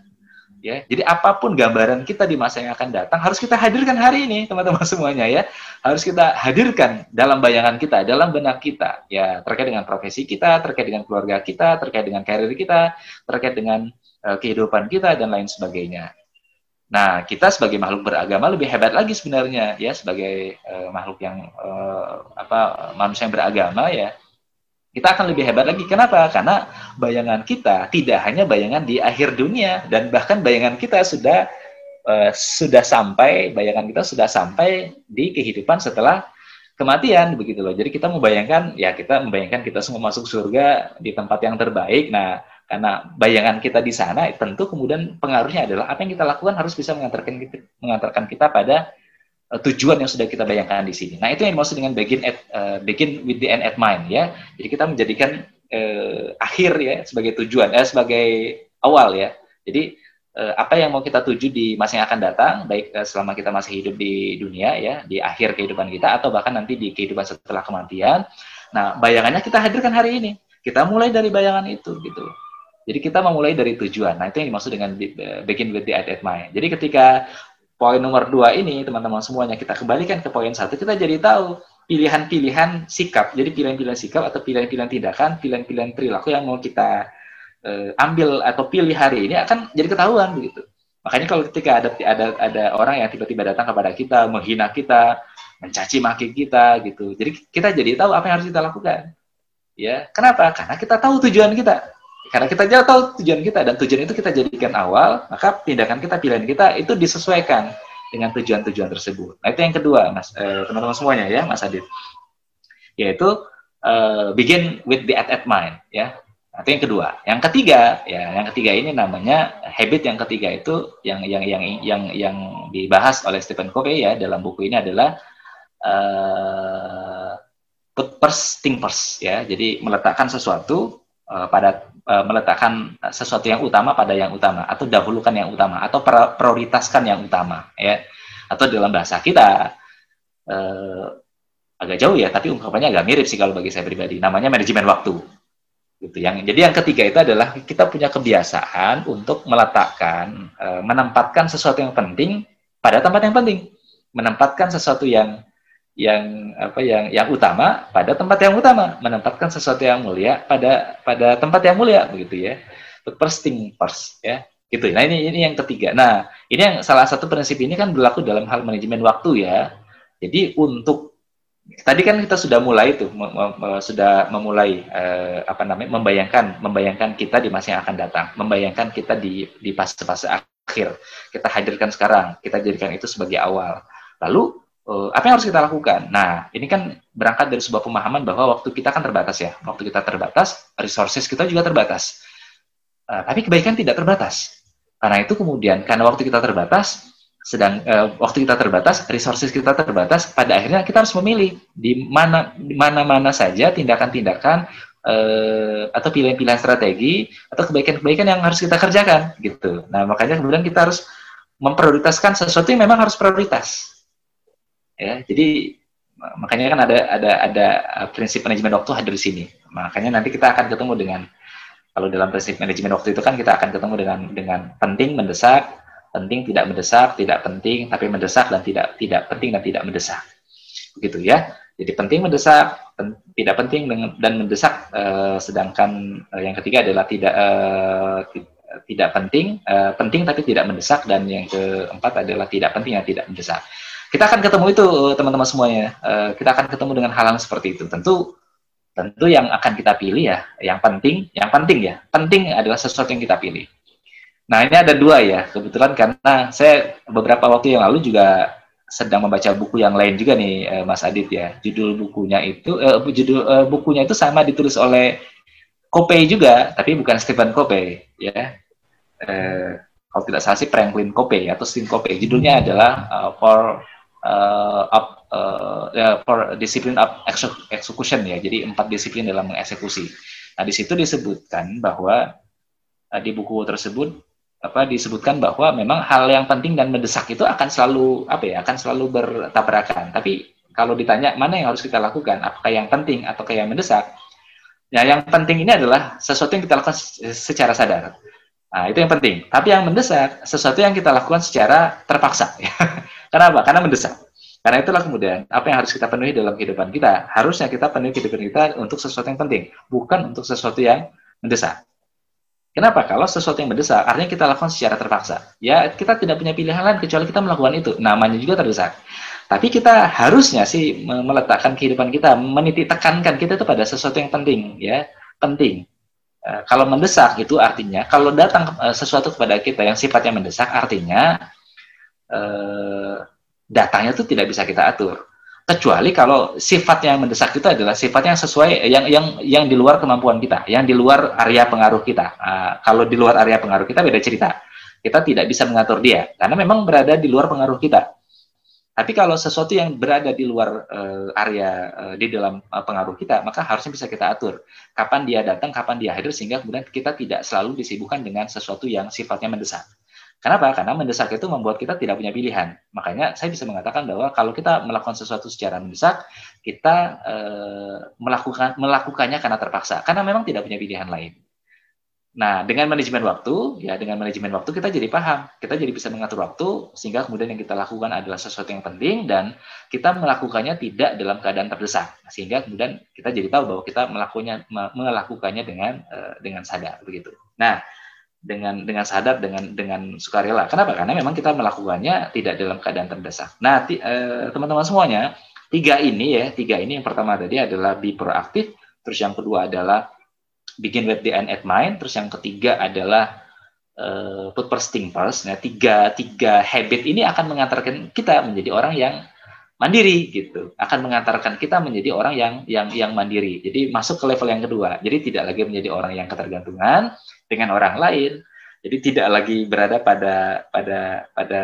ya. Jadi apa pun gambaran kita di masa yang akan datang harus kita hadirkan hari ini, teman-teman semuanya ya. Harus kita hadirkan dalam bayangan kita, dalam benak kita ya, terkait dengan profesi kita, terkait dengan keluarga kita, terkait dengan karir kita, terkait dengan uh, kehidupan kita dan lain sebagainya. Nah, kita sebagai makhluk beragama lebih hebat lagi sebenarnya ya sebagai uh, makhluk yang uh, apa manusia yang beragama ya kita akan lebih hebat lagi. Kenapa? Karena bayangan kita tidak hanya bayangan di akhir dunia dan bahkan bayangan kita sudah uh, sudah sampai bayangan kita sudah sampai di kehidupan setelah kematian begitu loh. Jadi kita membayangkan ya kita membayangkan kita semua masuk surga di tempat yang terbaik. Nah, karena bayangan kita di sana tentu kemudian pengaruhnya adalah apa yang kita lakukan harus bisa mengantarkan kita, mengantarkan kita pada uh, tujuan yang sudah kita bayangkan di sini. Nah, itu yang maksud dengan begin at uh, begin with the end at mind ya. Jadi kita menjadikan uh, akhir ya sebagai tujuan, eh, sebagai awal ya. Jadi uh, apa yang mau kita tuju di masa yang akan datang, baik uh, selama kita masih hidup di dunia ya, di akhir kehidupan kita atau bahkan nanti di kehidupan setelah kematian. Nah, bayangannya kita hadirkan hari ini. Kita mulai dari bayangan itu gitu. Jadi kita memulai dari tujuan. Nah, itu yang dimaksud dengan begin with the end at mind. Jadi ketika poin nomor dua ini teman-teman semuanya kita kembalikan ke poin satu. Kita jadi tahu pilihan-pilihan sikap. Jadi pilihan-pilihan sikap atau pilihan-pilihan tindakan pilihan-pilihan perilaku yang mau kita uh, ambil atau pilih hari ini akan jadi ketahuan begitu. Makanya kalau ketika ada ada ada orang yang tiba-tiba datang kepada kita menghina kita mencaci maki kita gitu. Jadi kita jadi tahu apa yang harus kita lakukan. Ya kenapa? Karena kita tahu tujuan kita karena kita jauh tahu tujuan kita dan tujuan itu kita jadikan awal, maka tindakan kita, pilihan kita itu disesuaikan dengan tujuan-tujuan tersebut. Nah itu yang kedua, mas eh, teman-teman semuanya ya, mas Adit, yaitu uh, begin with the at at mind ya. Nah, itu yang kedua. Yang ketiga, ya, yang ketiga ini namanya habit yang ketiga itu yang yang yang yang yang dibahas oleh Stephen Covey ya dalam buku ini adalah uh, put first thing first ya. Jadi meletakkan sesuatu uh, pada uh, meletakkan sesuatu yang utama pada yang utama atau dahulukan yang utama atau prioritaskan yang utama ya. Atau dalam bahasa kita uh, agak jauh ya tapi ungkapannya agak mirip sih kalau bagi saya pribadi namanya manajemen waktu gitu. Yang jadi yang ketiga itu adalah kita punya kebiasaan untuk meletakkan uh, menempatkan sesuatu yang penting pada tempat yang penting. Menempatkan sesuatu yang yang apa yang yang utama pada tempat yang utama menempatkan sesuatu yang mulia pada pada tempat yang mulia begitu ya. First thing first ya. Gitu. Nah ini ini yang ketiga. Nah ini yang salah satu prinsip ini kan berlaku dalam hal manajemen waktu ya. Jadi untuk tadi kan kita sudah mulai itu sudah memulai eh, apa namanya membayangkan membayangkan kita di masa yang akan datang. Membayangkan kita di di fase-fase akhir. Kita hadirkan sekarang kita jadikan itu sebagai awal. Lalu uh, apa yang harus kita lakukan? Nah, ini kan berangkat dari sebuah pemahaman bahwa waktu kita kan terbatas ya. Waktu kita terbatas, resources kita juga terbatas. Uh, tapi kebaikan tidak terbatas. Karena itu kemudian, karena waktu kita terbatas, sedang uh, waktu kita terbatas, resources kita terbatas, pada akhirnya kita harus memilih di mana di mana-mana saja tindakan-tindakan uh, atau pilihan-pilihan strategi atau kebaikan-kebaikan yang harus kita kerjakan gitu. Nah, makanya kemudian kita harus memprioritaskan sesuatu yang memang harus prioritas ya jadi makanya kan ada ada ada prinsip manajemen waktu hadir di sini. Makanya nanti kita akan ketemu dengan kalau dalam prinsip manajemen waktu itu kan kita akan ketemu dengan dengan penting mendesak, penting tidak mendesak, tidak penting tapi mendesak dan tidak tidak penting dan tidak mendesak. Begitu ya. Jadi penting mendesak, pen, tidak penting dan mendesak uh, sedangkan uh, yang ketiga adalah tidak uh, tidak penting, uh, penting tapi tidak mendesak dan yang keempat adalah tidak penting yang tidak mendesak. Kita akan ketemu itu teman-teman semuanya. Uh, kita akan ketemu dengan hal-hal seperti itu. Tentu tentu yang akan kita pilih ya, yang penting, yang penting ya, penting adalah sesuatu yang kita pilih. Nah ini ada dua ya, kebetulan karena saya beberapa waktu yang lalu juga sedang membaca buku yang lain juga nih uh, Mas Adit ya. Judul bukunya itu uh, judul uh, bukunya itu sama ditulis oleh Copey juga, tapi bukan Stephen Copey ya. Uh, kalau tidak salah sih Franklin Copey atau Stephen Copey. Judulnya adalah uh, for uh, up, uh, uh, for discipline of execution ya. Jadi empat disiplin dalam mengeksekusi. Nah di situ disebutkan bahwa uh, di buku tersebut apa disebutkan bahwa memang hal yang penting dan mendesak itu akan selalu apa ya akan selalu bertabrakan tapi kalau ditanya mana yang harus kita lakukan apakah yang penting atau yang mendesak ya yang penting ini adalah sesuatu yang kita lakukan secara sadar nah itu yang penting tapi yang mendesak sesuatu yang kita lakukan secara terpaksa ya. kenapa karena mendesak karena itulah kemudian apa yang harus kita penuhi dalam kehidupan kita harusnya kita penuhi kehidupan kita untuk sesuatu yang penting bukan untuk sesuatu yang mendesak Kenapa? Kalau sesuatu yang mendesak, artinya kita lakukan secara terpaksa. Ya, kita tidak punya pilihan lain kecuali kita melakukan itu. Namanya juga terdesak. Tapi kita harusnya sih meletakkan kehidupan kita, menitik tekankan kita itu pada sesuatu yang penting, ya, penting. E, kalau mendesak itu artinya, kalau datang e, sesuatu kepada kita yang sifatnya mendesak, artinya e, datanya itu tidak bisa kita atur kecuali kalau sifat yang mendesak itu adalah sifat yang sesuai yang yang yang di luar kemampuan kita, yang di luar area pengaruh kita. Uh, kalau di luar area pengaruh kita beda cerita. Kita tidak bisa mengatur dia karena memang berada di luar pengaruh kita. Tapi kalau sesuatu yang berada di luar uh, area uh, di dalam uh, pengaruh kita, maka harusnya bisa kita atur. Kapan dia datang, kapan dia hadir sehingga kemudian kita tidak selalu disibukkan dengan sesuatu yang sifatnya mendesak. Kenapa? Karena mendesak itu membuat kita tidak punya pilihan. Makanya saya bisa mengatakan bahwa kalau kita melakukan sesuatu secara mendesak, kita eh, melakukan melakukannya karena terpaksa. Karena memang tidak punya pilihan lain. Nah, dengan manajemen waktu, ya dengan manajemen waktu kita jadi paham, kita jadi bisa mengatur waktu sehingga kemudian yang kita lakukan adalah sesuatu yang penting dan kita melakukannya tidak dalam keadaan terdesak. Sehingga kemudian kita jadi tahu bahwa kita melakukannya melakukannya dengan uh, dengan sadar begitu. Nah, dengan dengan sadar dengan dengan sukarela. Kenapa? Karena memang kita melakukannya tidak dalam keadaan terdesak. Nah, eh, teman-teman semuanya, tiga ini ya, tiga ini yang pertama tadi adalah be proaktif, terus yang kedua adalah begin with the end at mind, terus yang ketiga adalah uh, put first thing first. Nah, tiga tiga habit ini akan mengantarkan kita menjadi orang yang mandiri gitu akan mengantarkan kita menjadi orang yang yang yang mandiri jadi masuk ke level yang kedua jadi tidak lagi menjadi orang yang ketergantungan dengan orang lain. Jadi tidak lagi berada pada pada pada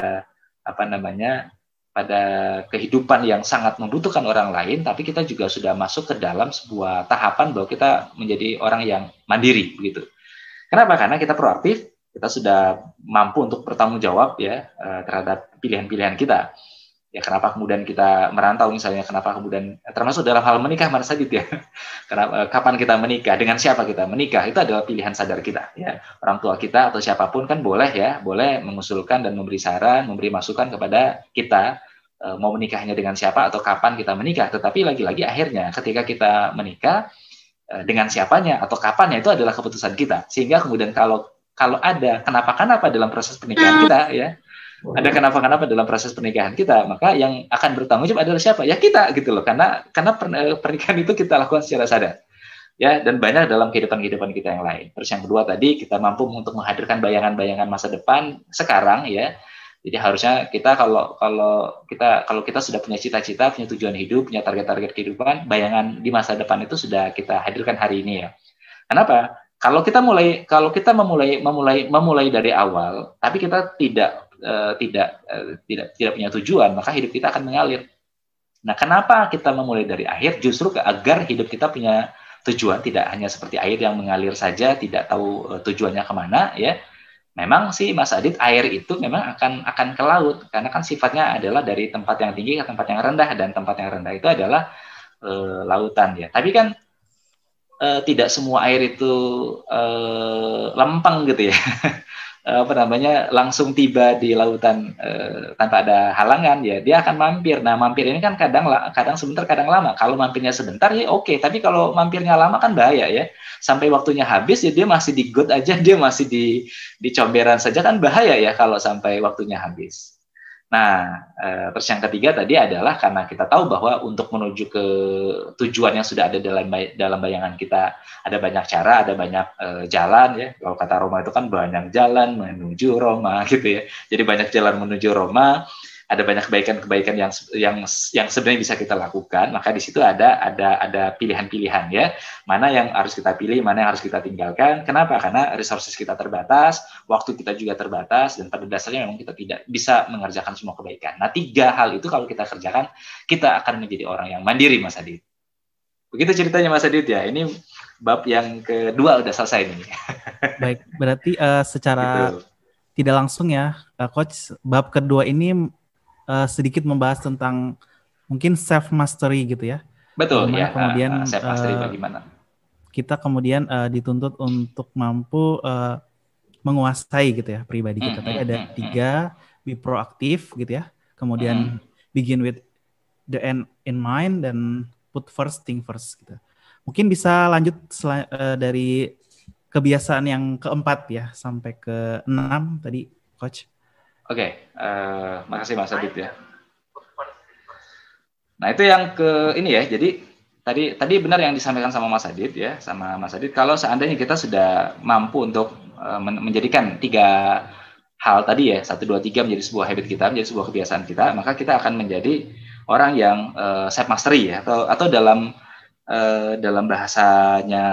apa namanya pada kehidupan yang sangat membutuhkan orang lain, tapi kita juga sudah masuk ke dalam sebuah tahapan bahwa kita menjadi orang yang mandiri begitu. Kenapa? Karena kita proaktif, kita sudah mampu untuk bertanggung jawab ya eh, terhadap pilihan-pilihan kita ya kenapa kemudian kita merantau misalnya kenapa kemudian termasuk dalam hal menikah mana saja ya? Kenapa, kapan kita menikah dengan siapa kita menikah itu adalah pilihan sadar kita ya. Orang tua kita atau siapa pun kan boleh ya boleh mengusulkan dan memberi saran memberi masukan kepada kita e, mau menikahnya dengan siapa atau kapan kita menikah. Tetapi lagi-lagi akhirnya ketika kita menikah e, dengan siapanya atau kapannya itu adalah keputusan kita. Sehingga kemudian kalau kalau ada kenapa-kenapa dalam proses pernikahan kita ya ada kenapa-kenapa dalam proses pernikahan kita, maka yang akan bertanggung jawab adalah siapa? Ya kita gitu loh. Karena karena eh, pernikahan itu kita lakukan secara sadar. Ya, dan banyak dalam kehidupan-kehidupan kita yang lain. Terus yang kedua tadi kita mampu untuk menghadirkan bayangan-bayangan masa depan sekarang ya. Jadi harusnya kita kalau kalau kita kalau kita sudah punya cita-cita, punya tujuan hidup, punya target-target kehidupan, bayangan di masa depan itu sudah kita hadirkan hari ini ya. Kenapa? Kalau kita mulai kalau kita memulai memulai memulai dari awal, tapi kita tidak uh, tidak uh, tidak tidak punya tujuan, maka hidup kita akan mengalir. Nah, kenapa kita memulai dari akhir? Justru agar hidup kita punya tujuan, tidak hanya seperti air yang mengalir saja, tidak tahu uh, tujuannya ke mana, ya. memang sih Mas Adit air itu memang akan akan ke laut karena kan sifatnya adalah dari tempat yang tinggi ke tempat yang rendah dan tempat yang rendah itu adalah e, lautan ya. Tapi kan e, tidak semua air itu e, lempeng gitu ya. apa namanya langsung tiba di lautan uh, tanpa ada halangan ya dia akan mampir. Nah mampir ini kan kadang kadang sebentar kadang lama. Kalau mampirnya sebentar ya oke. Okay. tapi kalau mampirnya lama kan bahaya ya. Sampai waktunya habis ya dia masih di good aja dia masih di di comberan saja kan bahaya ya kalau sampai waktunya habis Nah, eh, terus yang ketiga tadi adalah karena kita tahu bahwa untuk menuju ke tujuan yang sudah ada dalam dalam bayangan kita ada banyak cara, ada banyak eh, jalan ya. Kalau kata Roma itu kan banyak jalan menuju Roma gitu ya. Jadi banyak jalan menuju Roma ada banyak kebaikan-kebaikan yang yang yang sebenarnya bisa kita lakukan maka di situ ada ada ada pilihan-pilihan ya. Mana yang harus kita pilih mana yang harus kita tinggalkan. Kenapa? Karena resources kita terbatas waktu kita juga terbatas dan pada dasarnya memang kita tidak bisa mengerjakan semua kebaikan. Nah tiga hal itu kalau kita kerjakan kita akan menjadi orang yang mandiri Mas Adit. Begitu ceritanya Mas Adit ya. Ini bab yang kedua udah selesai nih. Baik berarti uh, secara gitu. tidak langsung ya uh, coach bab kedua ini uh, sedikit membahas tentang mungkin self mastery gitu ya. Betul ya. Kemudian uh, self mastery uh, bagaimana? Kita kemudian uh, dituntut untuk mampu uh, menguasai gitu ya pribadi kita. Hmm, Tadi hmm, ada hmm, tiga, be proaktif gitu ya. Kemudian begin with the end in mind dan put first thing first gitu. Mungkin bisa lanjut uh, dari kebiasaan yang keempat ya sampai ke enam tadi, coach. Oke, okay, uh, eh, makasih Mas Adit ya. Nah itu yang ke ini ya. Jadi tadi tadi benar yang disampaikan sama Mas Adit ya, sama Mas Adit. Kalau seandainya kita sudah mampu untuk uh, menjadikan tiga hal tadi ya, satu dua tiga menjadi sebuah habit kita, menjadi sebuah kebiasaan kita, maka kita akan menjadi orang yang uh, self mastery ya, atau atau dalam uh, dalam bahasanya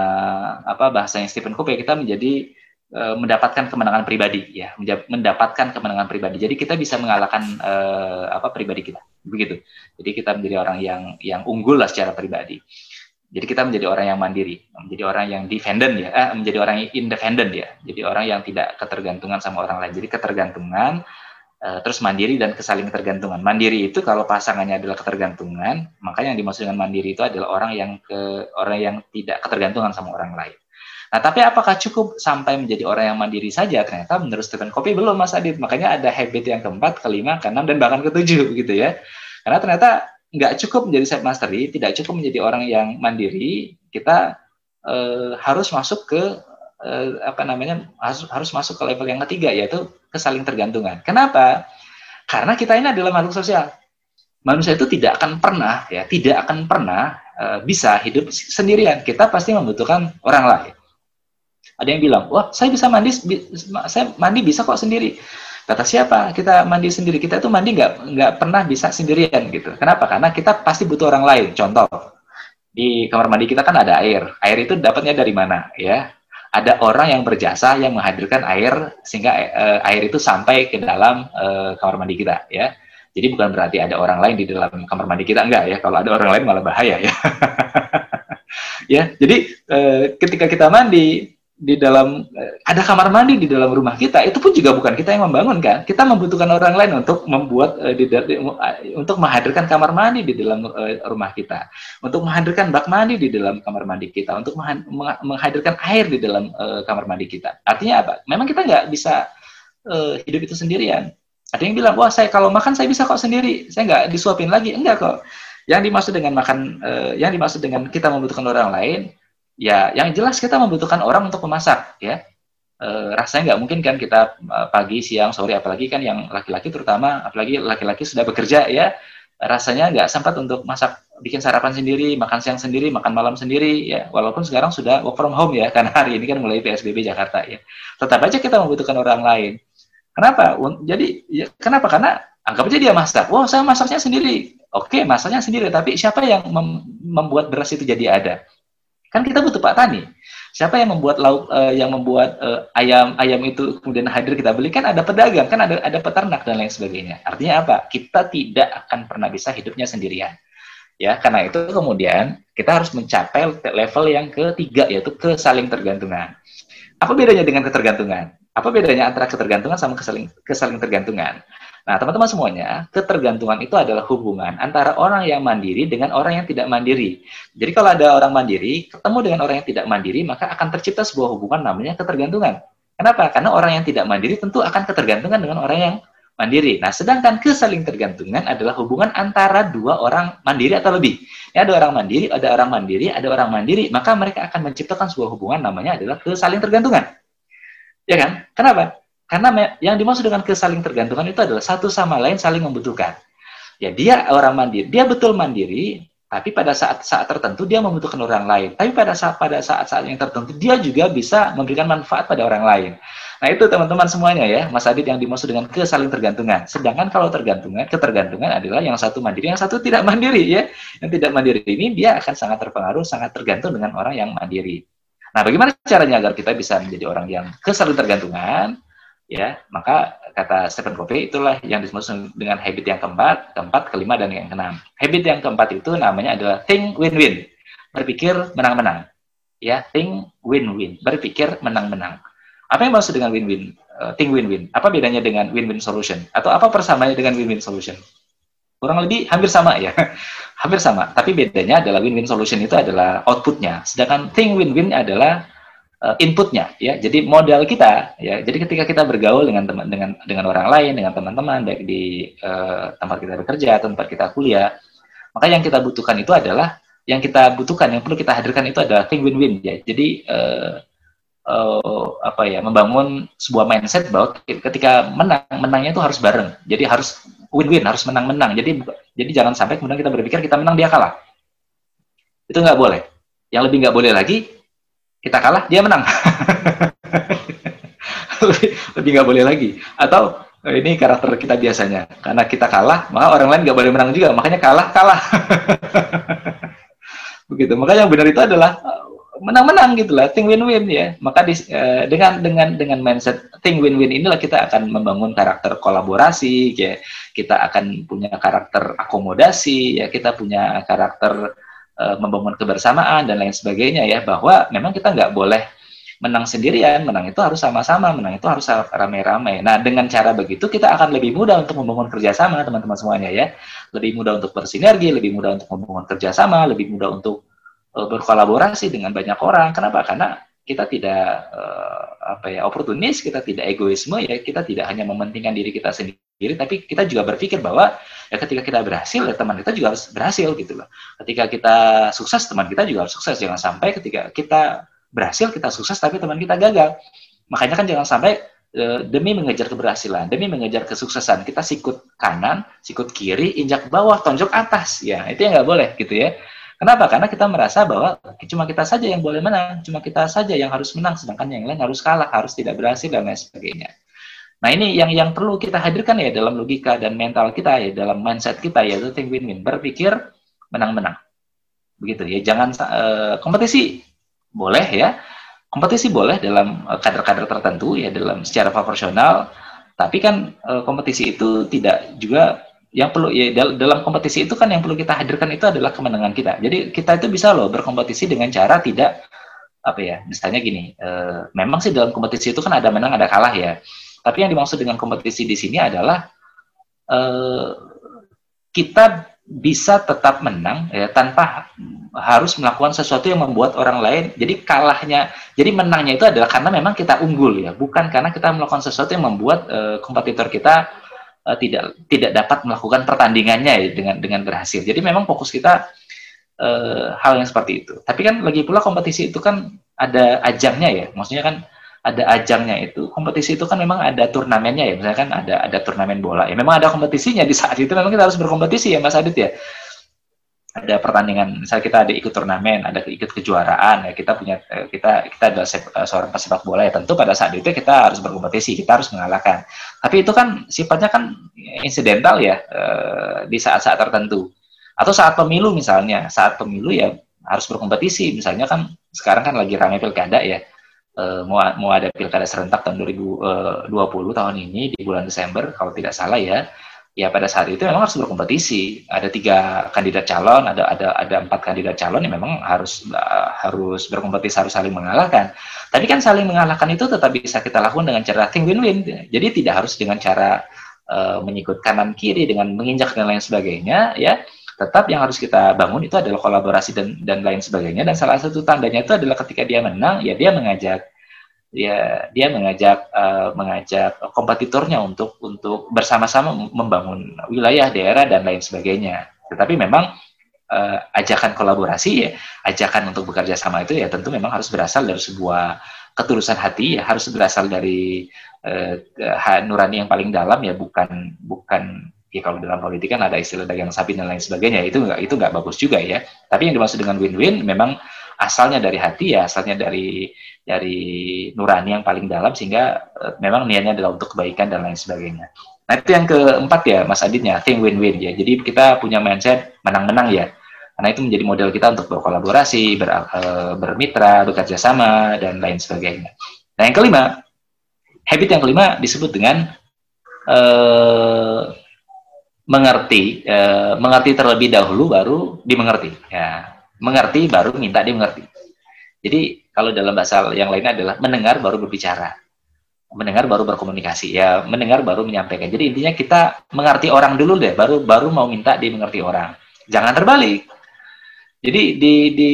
apa bahasanya Stephen Covey kita menjadi Eh, mendapatkan kemenangan pribadi ya mendapatkan kemenangan pribadi. Jadi kita bisa mengalahkan uh, apa pribadi kita begitu. Jadi kita menjadi orang yang yang unggul lah secara pribadi. Jadi kita menjadi orang yang mandiri menjadi orang yang defendant ya eh, menjadi orang yang independent ya. Jadi orang yang tidak ketergantungan sama orang lain. Jadi ketergantungan uh, terus mandiri dan kesaling ketergantungan. Mandiri itu kalau pasangannya adalah ketergantungan maka yang dimaksud dengan mandiri itu adalah orang yang ke orang yang tidak ketergantungan sama orang lain Nah, tapi apakah cukup sampai menjadi orang yang mandiri saja? Ternyata menurut Stephen Covey belum, Mas Adit. Makanya ada habit yang keempat, kelima, keenam, dan bahkan ketujuh, gitu ya. Karena ternyata nggak cukup menjadi self mastery, tidak cukup menjadi orang yang mandiri. Kita eh, harus masuk ke eh, apa namanya harus harus masuk ke level yang ketiga, yaitu kesaling tergantungan. Kenapa? Karena kita ini adalah makhluk sosial. Manusia itu tidak akan pernah, ya, tidak akan pernah eh, bisa hidup sendirian. Kita pasti membutuhkan orang lain. Ada yang bilang, wah saya bisa mandi, saya mandi bisa kok sendiri. Kata siapa? Kita mandi sendiri. Kita itu mandi nggak nggak pernah bisa sendirian gitu. Kenapa? Karena kita pasti butuh orang lain. Contoh, di kamar mandi kita kan ada air. Air itu dapatnya dari mana? Ya, ada orang yang berjasa yang menghadirkan air sehingga uh, air itu sampai ke dalam uh, kamar mandi kita. Ya, jadi bukan berarti ada orang lain di dalam kamar mandi kita enggak ya. Kalau ada orang lain malah bahaya ya. ya, jadi uh, ketika kita mandi di dalam eh, ada kamar mandi di dalam rumah kita. Itu pun juga bukan kita yang membangun kan? Kita membutuhkan orang lain untuk membuat uh, di, di, untuk menghadirkan kamar mandi di dalam uh, rumah kita. Untuk menghadirkan bak mandi di dalam kamar mandi kita. Untuk menghadirkan air di dalam uh, kamar mandi kita. Artinya apa? Memang kita nggak bisa uh, hidup itu sendirian. Ada yang bilang wah saya kalau makan saya bisa kok sendiri. Saya nggak disuapin lagi. Enggak kok. Yang dimaksud dengan makan uh, yang dimaksud dengan kita membutuhkan orang lain ya yang jelas kita membutuhkan orang untuk memasak ya. E, rasanya nggak mungkin kan kita e, pagi siang sore apalagi kan yang laki-laki terutama apalagi laki-laki sudah bekerja ya. Rasanya nggak sempat untuk masak bikin sarapan sendiri makan siang sendiri makan malam sendiri ya. Walaupun sekarang sudah work from home ya karena hari ini kan mulai psbb Jakarta ya. Tetap aja kita membutuhkan orang lain. Kenapa? Jadi ya, kenapa? Karena anggap aja dia masak. Wow saya masaknya sendiri. Oke masaknya sendiri tapi siapa yang mem membuat beras itu jadi ada Kan kita butuh Pak Tani. Siapa yang membuat lauk uh, yang membuat uh, ayam ayam itu kemudian hadir kita beli kan ada pedagang, kan ada ada peternak dan lain sebagainya. Artinya apa? Kita tidak akan pernah bisa hidupnya sendirian. Ya, karena itu kemudian kita harus mencapai level yang ketiga yaitu kesaling tergantungan. Apa bedanya dengan ketergantungan? Apa bedanya antara ketergantungan sama kesaling, kesaling tergantungan? Nah, teman-teman semuanya, ketergantungan itu adalah hubungan antara orang yang mandiri dengan orang yang tidak mandiri. Jadi kalau ada orang mandiri, ketemu dengan orang yang tidak mandiri, maka akan tercipta sebuah hubungan namanya ketergantungan. Kenapa? Karena orang yang tidak mandiri tentu akan ketergantungan dengan orang yang mandiri. Nah, sedangkan kesaling tergantungan adalah hubungan antara dua orang mandiri atau lebih. Ya, ada orang mandiri, ada orang mandiri, ada orang mandiri, maka mereka akan menciptakan sebuah hubungan namanya adalah kesaling tergantungan. Ya kan? Kenapa? Karena yang dimaksud dengan kesaling tergantungan itu adalah satu sama lain saling membutuhkan. Ya dia orang mandiri, dia betul mandiri, tapi pada saat-saat tertentu dia membutuhkan orang lain. Tapi pada saat pada saat-saat yang tertentu dia juga bisa memberikan manfaat pada orang lain. Nah itu teman-teman semuanya ya, Mas Adit yang dimaksud dengan kesaling tergantungan. Sedangkan kalau tergantungan, ketergantungan adalah yang satu mandiri, yang satu tidak mandiri ya. Yang tidak mandiri ini dia akan sangat terpengaruh, sangat tergantung dengan orang yang mandiri. Nah bagaimana caranya agar kita bisa menjadi orang yang kesaling tergantungan? Ya maka kata Stephen Covey itulah yang disebut dengan habit yang keempat, keempat, kelima dan yang keenam. Habit yang keempat itu namanya adalah think win-win, berpikir menang-menang. Ya, think win-win, berpikir menang-menang. Apa yang maksud dengan win-win? Uh, think win-win. Apa bedanya dengan win-win solution? Atau apa persamaannya dengan win-win solution? Kurang lebih hampir sama ya. hampir sama. Tapi bedanya adalah win-win solution itu adalah outputnya. Sedangkan think win-win adalah uh, inputnya ya. Jadi modal kita ya. Jadi ketika kita bergaul dengan teman dengan dengan orang lain dengan teman-teman baik di uh, tempat kita bekerja atau tempat kita kuliah maka yang kita butuhkan itu adalah yang kita butuhkan yang perlu kita hadirkan itu adalah thing win-win ya. Jadi uh, uh, apa ya membangun sebuah mindset bahwa ketika menang menangnya itu harus bareng. Jadi harus win-win harus menang-menang. Jadi jadi jangan sampai kemudian kita berpikir kita menang dia kalah. Itu nggak boleh. Yang lebih nggak boleh lagi kita kalah dia menang. Lebih nggak boleh lagi. Atau eh, ini karakter kita biasanya. Karena kita kalah maka orang lain nggak boleh menang juga. Makanya kalah kalah. Begitu. Maka yang benar itu adalah eh, menang-menang gitulah think win-win ya. Maka di, uh, dengan dengan dengan mindset think win-win inilah kita akan membangun karakter kolaborasi ya. Kita akan punya karakter akomodasi ya. Kita punya karakter uh, membangun kebersamaan dan lain sebagainya ya bahwa memang kita nggak boleh menang sendirian, menang itu harus sama-sama, menang itu harus rame-rame. Nah, dengan cara begitu kita akan lebih mudah untuk membangun kerjasama, teman-teman semuanya ya. Lebih mudah untuk bersinergi, lebih mudah untuk membangun kerjasama, lebih mudah untuk uh, berkolaborasi dengan banyak orang. Kenapa? Karena kita tidak uh, apa ya oportunis, kita tidak egoisme ya, kita tidak hanya mementingkan diri kita sendiri diri, tapi kita juga berpikir bahwa ya ketika kita berhasil, ya teman kita juga harus berhasil gitu loh. Ketika kita sukses, teman kita juga harus sukses. Jangan sampai ketika kita berhasil, kita sukses, tapi teman kita gagal. Makanya kan jangan sampai e, demi mengejar keberhasilan, demi mengejar kesuksesan, kita sikut kanan, sikut kiri, injak bawah, tonjok atas. Ya, itu yang nggak boleh gitu ya. Kenapa? Karena kita merasa bahwa cuma kita saja yang boleh menang, cuma kita saja yang harus menang, sedangkan yang lain harus kalah, harus tidak berhasil dan lain sebagainya. Nah ini yang yang perlu kita hadirkan ya dalam logika dan mental kita ya dalam mindset kita yaitu think win-win. Berpikir menang-menang. Begitu ya. Jangan uh, kompetisi boleh ya. Kompetisi boleh dalam eh, kader-kader tertentu ya dalam secara proporsional. Tapi kan uh, kompetisi itu tidak juga yang perlu ya dalam kompetisi itu kan yang perlu kita hadirkan itu adalah kemenangan kita. Jadi kita itu bisa loh berkompetisi dengan cara tidak apa ya misalnya gini memang sih dalam kompetisi itu kan ada menang ada kalah ya tapi yang dimaksud dengan kompetisi di sini adalah uh, kita bisa tetap menang ya tanpa harus melakukan sesuatu yang membuat orang lain jadi kalahnya. Jadi menangnya itu adalah karena memang kita unggul ya. Bukan karena kita melakukan sesuatu yang membuat uh, kompetitor kita uh, tidak tidak dapat melakukan pertandingannya ya dengan dengan berhasil. Jadi memang fokus kita uh, hal yang seperti itu. Tapi kan lagi pula kompetisi itu kan ada ajangnya ya. Maksudnya kan ada ajangnya itu. Kompetisi itu kan memang ada turnamennya ya. Misalkan ada ada turnamen bola ya. Memang ada kompetisinya di saat itu. Memang kita harus berkompetisi ya Mas Adit ya. Ada pertandingan misal kita ada ikut turnamen ada ikut kejuaraan ya kita punya eh, kita kita adalah eh, seorang pesepak bola ya. Tentu pada saat itu kita harus berkompetisi kita harus mengalahkan. Tapi itu kan sifatnya kan insidental ya eh, di saat-saat tertentu. Atau saat pemilu misalnya. Saat pemilu ya harus berkompetisi. Misalnya kan sekarang kan lagi ramai pilkada ya uh, mau mau ada pilkada serentak tahun 2020 eh, tahun ini di bulan Desember kalau tidak salah ya ya pada saat itu memang harus berkompetisi. Ada tiga kandidat calon, ada ada ada empat kandidat calon yang memang harus uh, harus berkompetisi, harus saling mengalahkan. Tapi kan saling mengalahkan itu tetap bisa kita lakukan dengan cara think win-win. Jadi tidak harus dengan cara uh, menyikut kanan kiri dengan menginjak dan lain sebagainya, ya. Tetap yang harus kita bangun itu adalah kolaborasi dan dan lain sebagainya. Dan salah satu tandanya itu adalah ketika dia menang, ya dia mengajak dia dia mengajak uh, mengajak kompetitornya untuk untuk bersama-sama membangun wilayah daerah dan lain sebagainya. Tetapi memang uh, ajakan kolaborasi ya, ajakan untuk bekerja sama itu ya tentu memang harus berasal dari sebuah ketulusan hati ya, harus berasal dari uh, nurani yang paling dalam ya, bukan bukan ya kalau dalam politik kan ada istilah dagang sapi dan lain sebagainya itu nggak itu nggak bagus juga ya. Tapi yang dimaksud dengan win-win memang asalnya dari hati ya, asalnya dari dari nurani yang paling dalam sehingga uh, memang niatnya adalah untuk kebaikan dan lain sebagainya. Nah itu yang keempat ya Mas Aditnya, think win-win ya. Jadi kita punya mindset menang-menang ya. Karena itu menjadi model kita untuk berkolaborasi, ber, uh, bermitra, bekerja sama dan lain sebagainya. Nah yang kelima, habit yang kelima disebut dengan uh, mengerti, uh, mengerti terlebih dahulu baru dimengerti. Ya, mengerti baru minta dimengerti. Jadi kalau dalam bahasa yang lainnya adalah mendengar baru berbicara. Mendengar baru berkomunikasi. Ya, mendengar baru menyampaikan. Jadi intinya kita mengerti orang dulu deh, baru baru mau minta dimengerti orang. Jangan terbalik. Jadi di di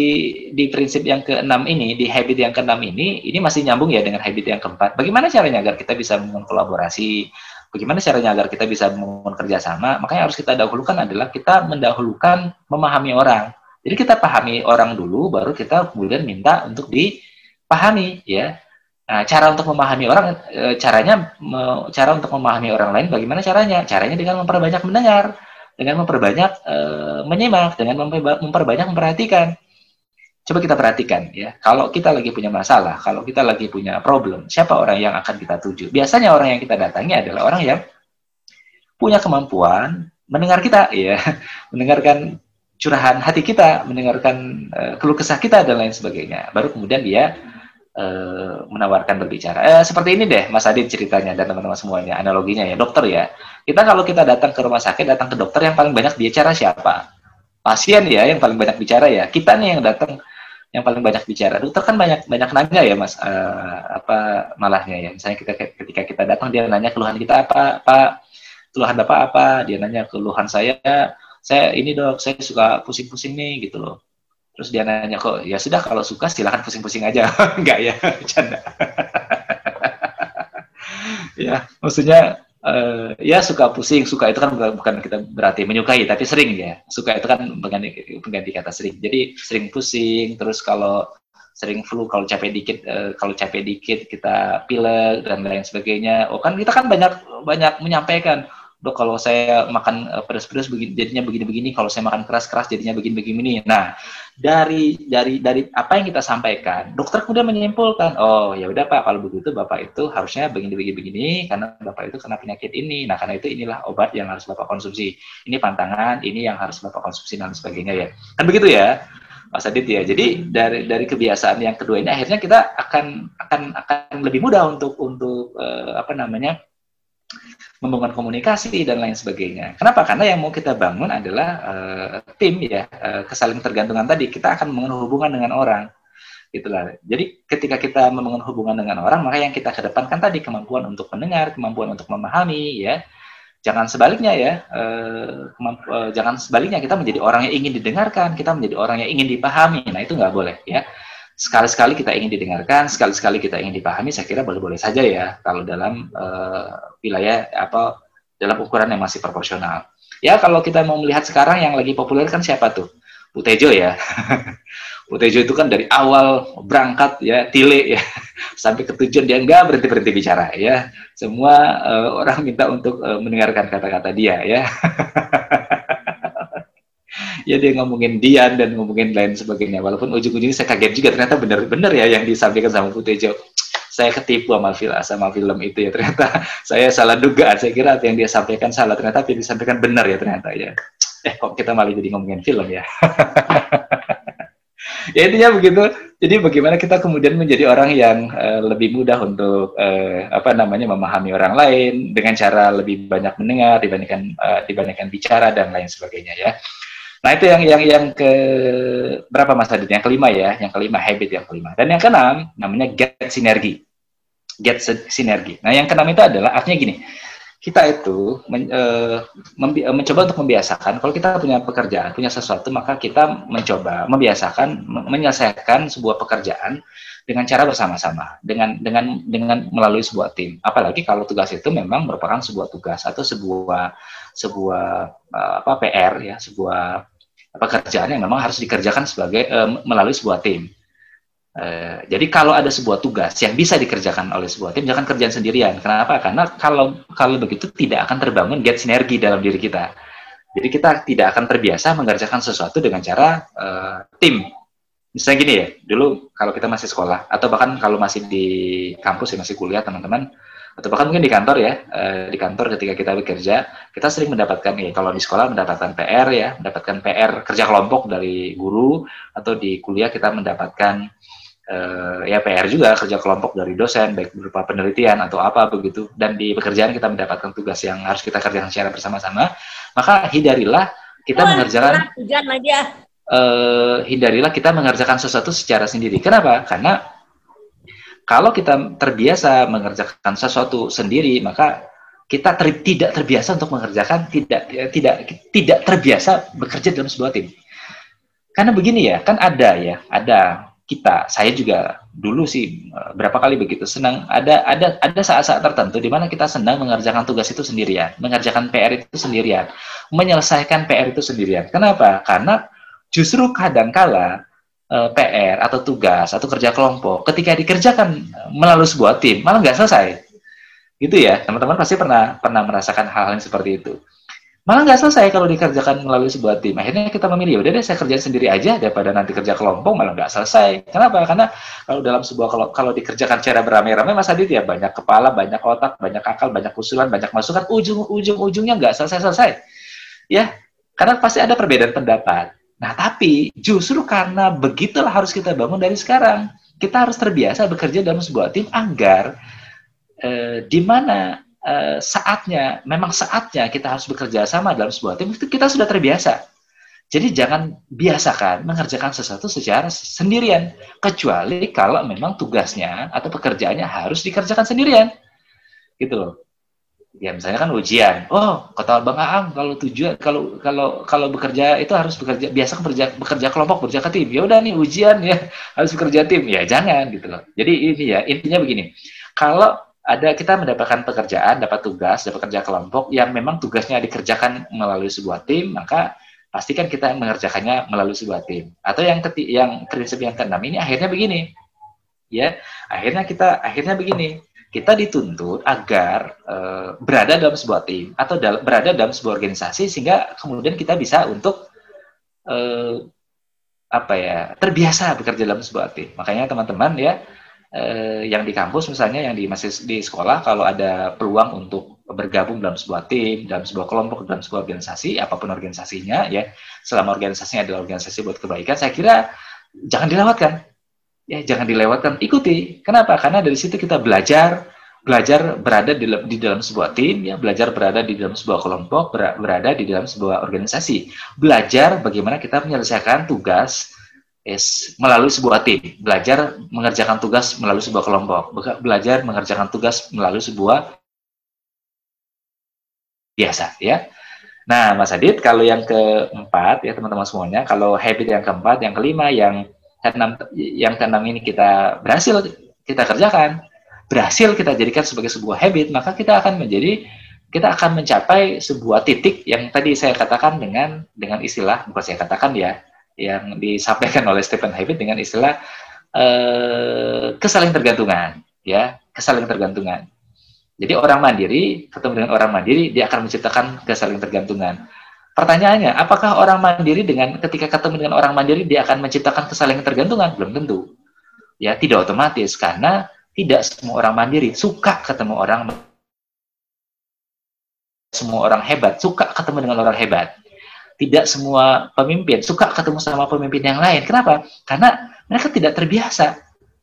di prinsip yang keenam ini, di habit yang keenam ini, ini masih nyambung ya dengan habit yang keempat. Bagaimana caranya agar kita bisa membangun kolaborasi? Bagaimana caranya agar kita bisa membangun kerjasama? Makanya harus kita dahulukan adalah kita mendahulukan memahami orang jadi kita pahami orang dulu, baru kita kemudian minta untuk dipahami, ya. Nah, cara untuk memahami orang, e, caranya, cara untuk memahami orang lain, bagaimana caranya? Caranya dengan memperbanyak mendengar, dengan memperbanyak e, menyimak, dengan memperbanyak memperhatikan. Coba kita perhatikan ya, kalau kita lagi punya masalah, kalau kita lagi punya problem, siapa orang yang akan kita tuju? Biasanya orang yang kita datangi adalah orang yang punya kemampuan mendengar kita, ya, mendengarkan curahan hati kita, mendengarkan uh, keluh kesah kita dan lain sebagainya. Baru kemudian dia uh, menawarkan berbicara. Eh, seperti ini deh, Mas Adit ceritanya dan teman-teman semuanya, analoginya ya, dokter ya. Kita kalau kita datang ke rumah sakit, datang ke dokter yang paling banyak bicara siapa? Pasien ya, yang paling banyak bicara ya. Kita nih yang datang yang paling banyak bicara. Dokter kan banyak banyak nanya ya, Mas. Uh, apa malahnya ya? Misalnya kita ketika kita datang dia nanya keluhan kita apa, Pak? Keluhan Bapak apa? Dia nanya keluhan saya saya ini dok saya suka pusing-pusing nih gitu loh terus dia nanya kok ya sudah kalau suka silahkan pusing-pusing aja enggak ya canda ya maksudnya uh, ya suka pusing suka itu kan bukan kita berarti menyukai tapi sering ya. Suka itu kan pengganti, pengganti kata sering. Jadi sering pusing terus kalau sering flu kalau capek dikit uh, kalau capek dikit kita pilek dan lain sebagainya. Oh kan kita kan banyak banyak menyampaikan dok kalau saya makan uh, pedas-pedas jadinya begini-begini, kalau saya makan keras-keras jadinya begini-begini. Nah, dari dari dari apa yang kita sampaikan, dokter kemudian menyimpulkan, oh ya udah pak, kalau begitu bapak itu harusnya begini-begini karena bapak itu kena penyakit ini. Nah, karena itu inilah obat yang harus bapak konsumsi. Ini pantangan, ini yang harus bapak konsumsi dan sebagainya ya. Kan begitu ya. Mas Adit ya. Jadi dari dari kebiasaan yang kedua ini akhirnya kita akan akan akan lebih mudah untuk untuk uh, apa namanya membangun komunikasi dan lain sebagainya. Kenapa? Karena yang mau kita bangun adalah uh, tim ya, uh, kesaling tergantungan tadi. Kita akan membangun hubungan dengan orang, gitulah. Jadi ketika kita membangun hubungan dengan orang, maka yang kita kedepankan tadi kemampuan untuk mendengar, kemampuan untuk memahami, ya. Jangan sebaliknya ya, uh, uh, jangan sebaliknya kita menjadi orang yang ingin didengarkan, kita menjadi orang yang ingin dipahami. Nah itu nggak boleh ya sekali-sekali kita ingin didengarkan, sekali-sekali kita ingin dipahami, saya kira boleh-boleh saja ya kalau dalam uh, wilayah apa dalam ukuran yang masih proporsional. Ya kalau kita mau melihat sekarang yang lagi populer kan siapa tuh? Bu Tejo ya. Bu Tejo itu kan dari awal berangkat ya tile ya sampai ke tujuan dia nggak berhenti berhenti bicara ya. Semua uh, orang minta untuk uh, mendengarkan kata-kata dia ya. ya dia ngomongin Dian dan ngomongin lain sebagainya. Walaupun ujung-ujungnya saya kaget juga ternyata benar-benar ya yang disampaikan sama Putejo. Saya ketipu sama film, sama film itu ya ternyata saya salah duga. Saya kira yang dia sampaikan salah ternyata yang disampaikan benar ya ternyata ya. Eh kok kita malah jadi ngomongin film ya. ya intinya begitu. Jadi bagaimana kita kemudian menjadi orang yang uh, lebih mudah untuk uh, apa namanya memahami orang lain dengan cara lebih banyak mendengar dibandingkan uh, dibandingkan bicara dan lain sebagainya ya. Nah itu yang yang yang ke berapa mas Adit? Yang kelima ya, yang kelima habit yang kelima. Dan yang keenam namanya get sinergi. Get sinergi. Nah yang keenam itu adalah artinya gini kita itu men, e, membi, mencoba untuk membiasakan kalau kita punya pekerjaan punya sesuatu maka kita mencoba membiasakan menyelesaikan sebuah pekerjaan dengan cara bersama-sama dengan dengan dengan melalui sebuah tim apalagi kalau tugas itu memang merupakan sebuah tugas atau sebuah sebuah apa PR ya sebuah pekerjaan yang memang harus dikerjakan sebagai e, melalui sebuah tim Uh, jadi kalau ada sebuah tugas yang bisa dikerjakan oleh sebuah tim, jangan kerjaan sendirian. Kenapa? Karena kalau kalau begitu tidak akan terbangun get sinergi dalam diri kita. Jadi kita tidak akan terbiasa mengerjakan sesuatu dengan cara uh, tim. Misalnya gini ya, dulu kalau kita masih sekolah atau bahkan kalau masih di kampus ya masih kuliah teman-teman, atau bahkan mungkin di kantor ya, uh, di kantor ketika kita bekerja, kita sering mendapatkan ya kalau di sekolah mendapatkan PR ya, mendapatkan PR kerja kelompok dari guru atau di kuliah kita mendapatkan uh, ya PR juga kerja kelompok dari dosen baik berupa penelitian atau apa begitu. Dan di pekerjaan kita mendapatkan tugas yang harus kita kerjakan secara bersama-sama maka hindarilah kita oh, mengerjakan uh, hindarilah kita mengerjakan sesuatu secara sendiri. Kenapa? Karena kalau kita terbiasa mengerjakan sesuatu sendiri maka kita ter, tidak terbiasa untuk mengerjakan tidak tidak tidak terbiasa bekerja dalam sebuah tim karena begini ya kan ada ya ada kita, saya juga dulu sih eh, berapa kali begitu senang ada ada ada saat-saat tertentu di mana kita senang mengerjakan tugas itu sendirian, mengerjakan PR itu sendirian, menyelesaikan PR itu sendirian. Kenapa? Karena justru kadangkala eh, PR atau tugas atau kerja kelompok ketika dikerjakan melalui sebuah tim malah nggak selesai. Gitu ya, teman-teman pasti pernah pernah merasakan hal-hal yang seperti itu malah nggak selesai kalau dikerjakan melalui sebuah tim. Akhirnya kita memilih, udah deh saya kerjain sendiri aja daripada nanti kerja kelompok malah nggak selesai. Kenapa? Karena kalau dalam sebuah kalau kalau dikerjakan secara beramai-ramai, Mas Adit ya banyak kepala, banyak otak, banyak akal, banyak usulan, banyak masukan, ujung-ujung-ujungnya nggak selesai-selesai. Ya, karena pasti ada perbedaan pendapat. Nah, tapi justru karena begitulah harus kita bangun dari sekarang. Kita harus terbiasa bekerja dalam sebuah tim agar eh, di mana uh, saatnya, memang saatnya kita harus bekerja sama dalam sebuah tim, itu kita sudah terbiasa. Jadi jangan biasakan mengerjakan sesuatu secara sendirian, kecuali kalau memang tugasnya atau pekerjaannya harus dikerjakan sendirian. Gitu loh. Ya misalnya kan ujian. Oh, kata Bang Aang kalau tujuan kalau kalau kalau bekerja itu harus bekerja biasa bekerja bekerja kelompok, bekerja ke tim. Ya udah nih ujian ya harus bekerja tim. Ya jangan gitu loh. Jadi ini ya intinya begini. Kalau ada kita mendapatkan pekerjaan, dapat tugas, dapat kerja kelompok yang memang tugasnya dikerjakan melalui sebuah tim, maka pastikan kita mengerjakannya melalui sebuah tim. Atau yang keti yang prinsip yang keenam ini akhirnya begini, ya, akhirnya kita akhirnya begini, kita dituntut agar e, berada dalam sebuah tim atau dal berada dalam sebuah organisasi sehingga kemudian kita bisa untuk e, apa ya terbiasa bekerja dalam sebuah tim. Makanya teman-teman ya eh, yang di kampus misalnya yang di masih di sekolah kalau ada peluang untuk bergabung dalam sebuah tim, dalam sebuah kelompok, dalam sebuah organisasi, apa pun organisasinya ya, selama organisasinya adalah organisasi buat kebaikan, saya kira jangan dilewatkan. Ya, jangan dilewatkan, ikuti. Kenapa? Karena dari situ kita belajar belajar berada di, di dalam sebuah tim, ya, belajar berada di dalam sebuah kelompok, berada di dalam sebuah organisasi. Belajar bagaimana kita menyelesaikan tugas is melalui sebuah tim, belajar mengerjakan tugas melalui sebuah kelompok, belajar mengerjakan tugas melalui sebuah biasa ya. Nah, Mas Adit, kalau yang keempat ya teman-teman semuanya, kalau habit yang keempat, yang kelima, yang keenam, yang keenam ini kita berhasil kita kerjakan, berhasil kita jadikan sebagai sebuah habit, maka kita akan menjadi kita akan mencapai sebuah titik yang tadi saya katakan dengan dengan istilah bukan saya katakan ya yang disampaikan oleh Stephen Haywood dengan istilah uh, kesaling tergantungan, ya, kesaling tergantungan. Jadi orang mandiri ketemu dengan orang mandiri, dia akan menciptakan kesaling tergantungan. Pertanyaannya, apakah orang mandiri dengan ketika ketemu dengan orang mandiri dia akan menciptakan kesaling tergantungan? Belum tentu. Ya, tidak otomatis karena tidak semua orang mandiri suka ketemu orang semua orang hebat suka ketemu dengan orang hebat tidak semua pemimpin suka ketemu sama pemimpin yang lain. Kenapa? Karena mereka tidak terbiasa.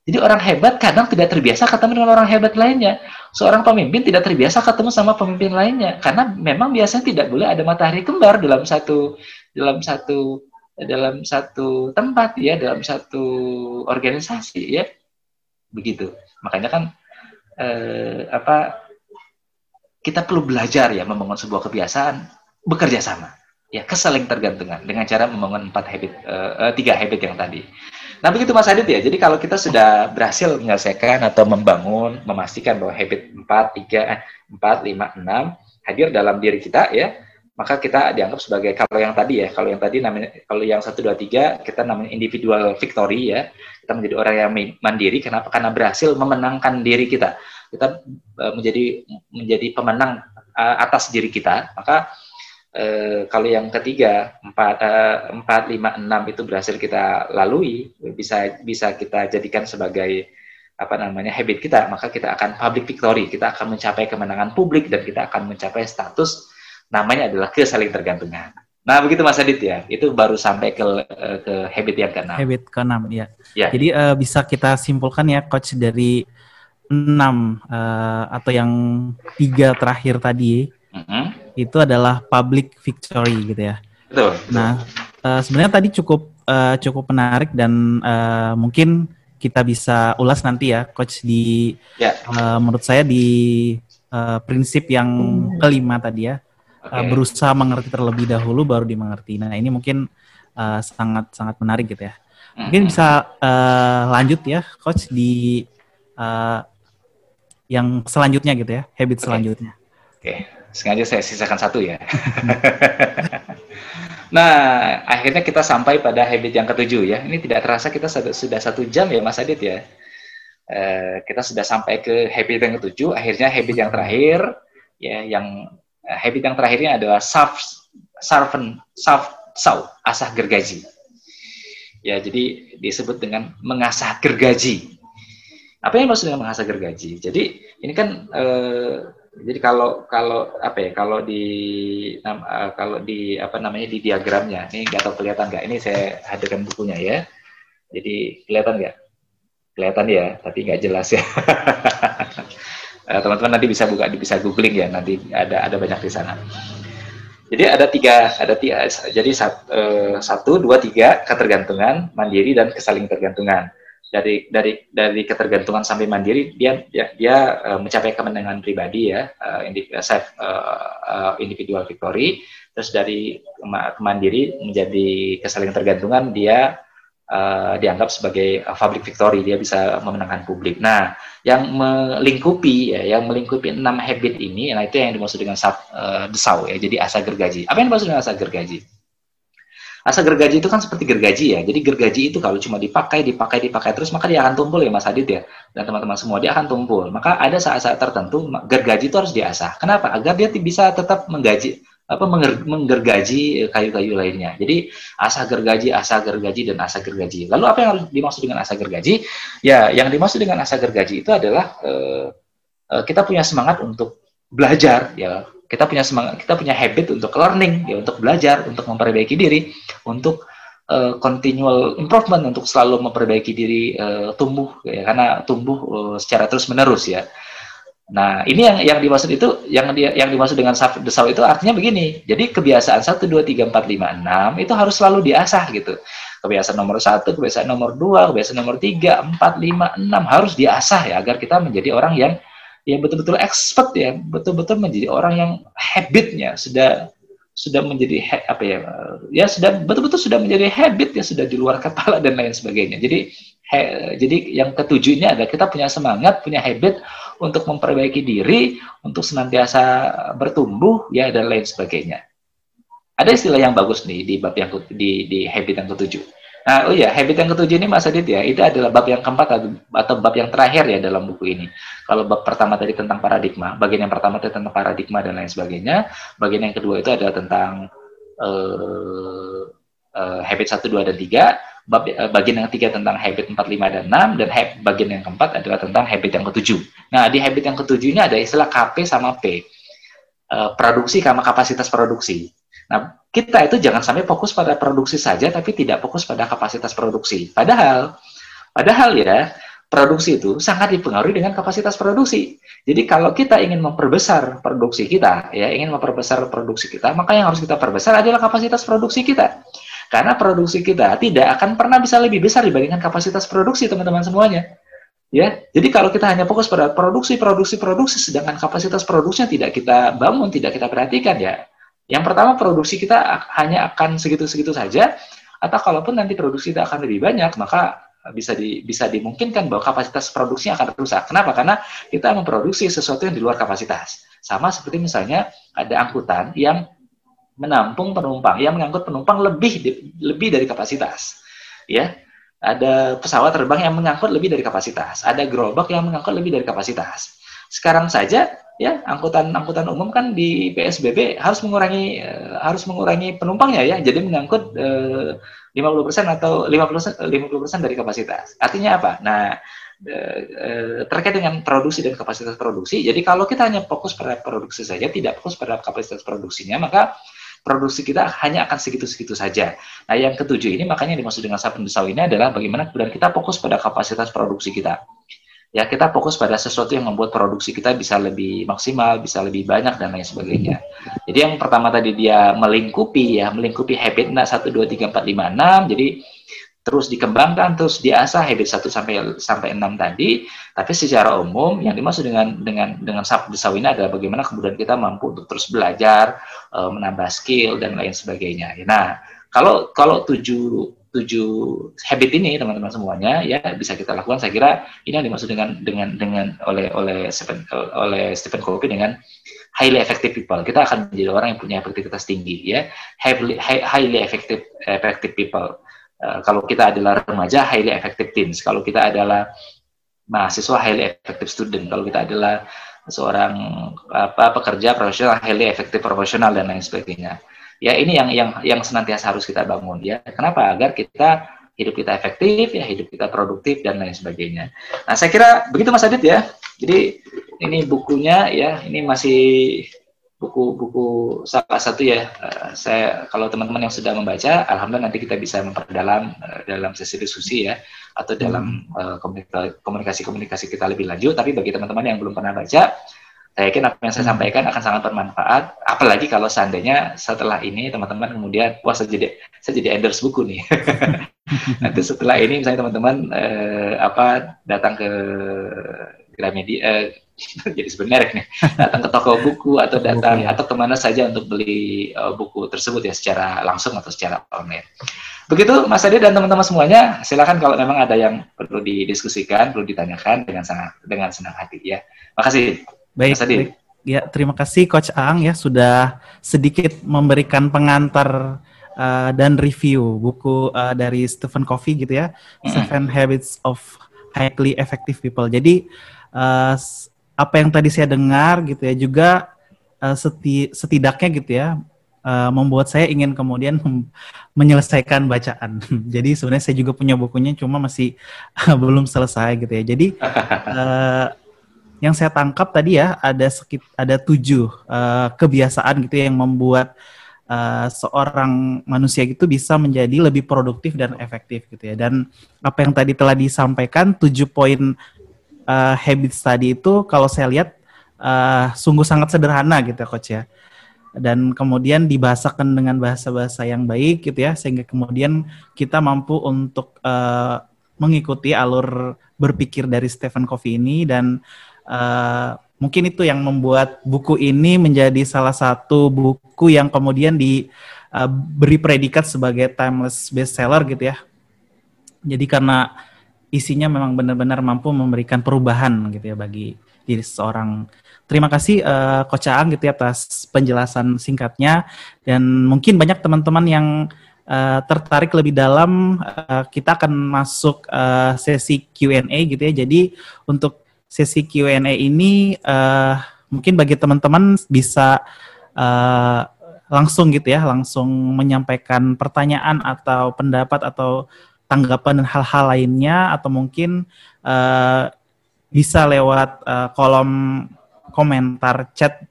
Jadi orang hebat kadang tidak terbiasa ketemu dengan orang hebat lainnya. Seorang pemimpin tidak terbiasa ketemu sama pemimpin lainnya karena memang biasanya tidak boleh ada matahari kembar dalam satu dalam satu dalam satu tempat ya, dalam satu organisasi ya. Begitu. Makanya kan eh, apa kita perlu belajar ya membangun sebuah kebiasaan bekerja sama ya kesaling tergantungan dengan cara membangun empat habit uh, tiga habit yang tadi. Nah begitu Mas Adit ya. Jadi kalau kita sudah berhasil menyelesaikan atau membangun, memastikan bahwa habit 4, 3, 4, 5, 6 hadir dalam diri kita ya, maka kita dianggap sebagai kalau yang tadi ya, kalau yang tadi namanya kalau yang 1 2 3 kita namanya individual victory ya. Kita menjadi orang yang mandiri kenapa? Karena berhasil memenangkan diri kita. Kita uh, menjadi menjadi pemenang uh, atas diri kita, maka Eh, kalau yang ketiga empat eh, empat lima enam itu berhasil kita lalui bisa bisa kita jadikan sebagai apa namanya habit kita maka kita akan public victory kita akan mencapai kemenangan publik dan kita akan mencapai status namanya adalah kesaling tergantungan. Nah begitu mas Adit ya itu baru sampai ke eh, ke habit yang keenam. Habit keenam ya, ya. jadi uh, bisa kita simpulkan ya coach dari enam uh, atau yang tiga terakhir tadi mm -hmm itu adalah public victory gitu ya. Betul. Nah, uh, sebenarnya tadi cukup uh, cukup menarik dan uh, mungkin kita bisa ulas nanti ya, coach di yeah. Ya. uh, menurut saya di uh, prinsip yang kelima tadi ya, okay. uh, berusaha mengerti terlebih dahulu baru dimengerti. Nah, ini mungkin uh, sangat sangat menarik gitu ya. Mungkin bisa uh, lanjut ya, coach di uh, yang selanjutnya gitu ya, habit okay. selanjutnya. Oke. Okay sengaja saya sisakan satu ya. nah, akhirnya kita sampai pada habit yang ketujuh ya. Ini tidak terasa kita sudah satu jam ya Mas Adit ya. Uh, kita sudah sampai ke habit yang ketujuh. Akhirnya habit yang terakhir ya, yang uh, habit yang terakhirnya adalah sarf, sarfen, sarf, sau, asah gergaji. Ya, jadi disebut dengan mengasah gergaji. Apa yang maksud dengan mengasah gergaji? Jadi ini kan uh, jadi kalau kalau apa ya kalau di uh, kalau di apa namanya di diagramnya ini nggak tahu kelihatan nggak? Ini saya hadirkan bukunya ya. Jadi kelihatan nggak? Kelihatan ya tapi nggak jelas ya. Eh, teman-teman nanti bisa buka bisa googling ya nanti ada ada banyak di sana. Jadi ada tiga ada tiga jadi eh, satu dua tiga ketergantungan mandiri dan kesaling tergantungan dari dari dari ketergantungan sampai mandiri dia dia, dia uh, mencapai kemenangan pribadi ya uh, self uh, uh, individual victory. Terus dari kemandiri menjadi kesaling tergantungan dia uh, dianggap sebagai uh, public victory. Dia bisa memenangkan publik. Nah yang melingkupi ya yang melingkupi enam habit ini nah itu yang dimaksud dengan uh, desau ya jadi asa gergaji. Apa yang dimaksud dengan asa gergaji Asa gergaji itu kan seperti gergaji ya. Jadi gergaji itu kalau cuma dipakai, dipakai, dipakai terus maka dia akan tumpul ya Mas Adit ya. Dan teman-teman semua dia akan tumpul. Maka ada saat-saat tertentu gergaji itu harus diasah. Kenapa? Agar dia bisa tetap menggaji apa menggergaji kayu-kayu lainnya. Jadi asa gergaji, asa gergaji dan asa gergaji. Lalu apa yang dimaksud dengan asa gergaji? Ya, yang dimaksud dengan asa gergaji itu adalah eh, eh kita punya semangat untuk belajar ya kita punya semangat, kita punya habit untuk learning, ya untuk belajar, untuk memperbaiki diri, untuk uh, continual improvement, untuk selalu memperbaiki diri uh, tumbuh, ya karena tumbuh uh, secara terus menerus ya. Nah, ini yang yang dimaksud itu yang dia yang dimaksud dengan desau itu artinya begini. Jadi kebiasaan 1 2 3 4 5 6 itu harus selalu diasah gitu. Kebiasaan nomor satu, kebiasaan nomor dua, kebiasaan nomor tiga, empat, lima, enam harus diasah ya agar kita menjadi orang yang yang betul-betul expert ya, betul-betul menjadi orang yang habitnya sudah sudah menjadi apa ya ya sudah betul-betul sudah menjadi habit ya sudah di luar kepala dan lain sebagainya. Jadi he, jadi yang ketujuh ini adalah kita punya semangat punya habit untuk memperbaiki diri untuk senantiasa bertumbuh ya dan lain sebagainya. Ada istilah yang bagus nih di bab yang di di habit yang ketujuh Nah, oh ya, habit yang ketujuh ini Mas Adit ya, itu adalah bab yang keempat atau bab yang terakhir ya dalam buku ini. Kalau bab pertama tadi tentang paradigma, bagian yang pertama tadi tentang paradigma dan lain sebagainya, bagian yang kedua itu adalah tentang uh, uh, habit 1, 2, dan 3, bab, uh, bagian yang ketiga tentang habit 4, 5, dan 6, dan habit, bagian yang keempat adalah tentang habit yang ketujuh. Nah, di habit yang ketujuh ini ada istilah KP sama P, uh, produksi sama kapasitas produksi. Nah, kita itu jangan sampai fokus pada produksi saja, tapi tidak fokus pada kapasitas produksi. Padahal Padahal ya, produksi itu sangat dipengaruhi dengan kapasitas produksi. Jadi kalau kita ingin memperbesar produksi kita, ya ingin memperbesar produksi kita, maka yang harus kita perbesar adalah kapasitas produksi kita. Karena produksi kita tidak akan pernah bisa lebih besar dibandingkan kapasitas produksi teman-teman semuanya. Ya, jadi kalau kita hanya fokus pada produksi, produksi, produksi, sedangkan kapasitas produksinya tidak kita bangun, tidak kita perhatikan ya. Yang pertama produksi kita hanya akan segitu-segitu saja, atau kalaupun nanti produksi kita akan lebih banyak, maka bisa di, bisa dimungkinkan bahwa kapasitas produksinya akan rusak. Kenapa? Karena kita memproduksi sesuatu yang di luar kapasitas. Sama seperti misalnya ada angkutan yang menampung penumpang, yang mengangkut penumpang lebih lebih dari kapasitas. Ya, ada pesawat terbang yang mengangkut lebih dari kapasitas, ada gerobak yang mengangkut lebih dari kapasitas. Sekarang saja ya angkutan-angkutan umum kan di PSBB harus mengurangi uh, harus mengurangi penumpangnya ya, jadi mengangkut uh, 50% atau 50% 50% dari kapasitas. Artinya apa? Nah, uh, terkait dengan produksi dan kapasitas produksi. Jadi kalau kita hanya fokus pada produksi saja, tidak fokus pada kapasitas produksinya, maka produksi kita hanya akan segitu-segitu saja. Nah, yang ketujuh ini makanya dimaksud dengan sabun besar ini adalah bagaimana kemudian kita fokus pada kapasitas produksi kita. Ya, kita fokus pada sesuatu yang membuat produksi kita bisa lebih maksimal, bisa lebih banyak dan lain sebagainya. Jadi yang pertama tadi dia melingkupi ya, melingkupi habit nah 1 2 3 4 5 6. Jadi terus dikembangkan terus diasah habit 1 sampai sampai 6 tadi tapi secara umum yang dimaksud dengan dengan dengan sabda ini adalah bagaimana kemudian kita mampu untuk terus belajar uh, menambah skill dan lain sebagainya nah kalau kalau tujuh tujuh habit ini teman-teman semuanya ya bisa kita lakukan saya kira ini yang dimaksud dengan dengan dengan oleh oleh Stephen oleh Stephen Covey dengan highly effective people kita akan menjadi orang yang punya efektivitas tinggi ya highly highly effective effective people Eh, kalau kita adalah remaja, highly effective teens. Kalau kita adalah mahasiswa, highly effective student. Kalau kita adalah seorang apa pekerja profesional, highly effective profesional dan lain sebagainya. Ya ini yang yang yang senantiasa harus kita bangun ya. Kenapa? Agar kita hidup kita efektif, ya hidup kita produktif dan lain sebagainya. Nah saya kira begitu Mas Adit ya. Jadi ini bukunya ya, ini masih buku-buku salah satu ya uh, saya kalau teman-teman yang sudah membaca alhamdulillah nanti kita bisa memperdalam uh, dalam sesi diskusi ya atau dalam komunikasi-komunikasi kita lebih lanjut tapi bagi teman-teman yang belum pernah baca saya yakin apa yang saya hmm. sampaikan akan sangat bermanfaat apalagi kalau seandainya setelah ini teman-teman kemudian wah saya jadi saya jadi endorse buku nih nanti setelah ini misalnya teman-teman uh, apa datang ke Gramedia uh, jadi sebenarnya nih datang ke toko buku atau datang buku, ya. atau ke mana saja untuk beli uh, buku tersebut ya secara langsung atau secara online. Begitu Mas Ade dan teman-teman semuanya, silakan kalau memang ada yang perlu didiskusikan, perlu ditanyakan dengan sangat dengan senang hati ya. Makasih. Baik. Mas. Baik. Ya, terima kasih Coach Aang ya sudah sedikit memberikan pengantar uh, dan review buku uh, dari Stephen Covey gitu ya, Seven Habits of Highly Effective People. Jadi uh, apa yang tadi saya dengar gitu ya juga uh, seti setidaknya gitu ya uh, membuat saya ingin kemudian menyelesaikan bacaan. Jadi sebenarnya saya juga punya bukunya cuma masih belum selesai gitu ya. Jadi uh, yang saya tangkap tadi ya ada sekit ada tujuh uh, kebiasaan gitu ya yang membuat uh, seorang manusia itu bisa menjadi lebih produktif dan efektif gitu ya. Dan apa yang tadi telah disampaikan tujuh poin uh, habit study itu kalau saya lihat uh, sungguh sangat sederhana gitu ya coach ya dan kemudian dibahasakan dengan bahasa-bahasa yang baik gitu ya sehingga kemudian kita mampu untuk uh, mengikuti alur berpikir dari Stephen Covey ini dan mungkin itu yang membuat buku ini menjadi salah satu buku yang kemudian diberi uh, predikat sebagai timeless bestseller gitu ya jadi karena isinya memang benar-benar mampu memberikan perubahan gitu ya bagi diri seorang. Terima kasih uh, Coach gitu ya atas penjelasan singkatnya dan mungkin banyak teman-teman yang uh, tertarik lebih dalam uh, kita akan masuk uh, sesi Q&A gitu ya. Jadi untuk sesi Q&A ini uh, mungkin bagi teman-teman bisa uh, langsung gitu ya, langsung menyampaikan pertanyaan atau pendapat atau tanggapan dan hal-hal lainnya atau mungkin uh, bisa lewat uh, kolom komentar chat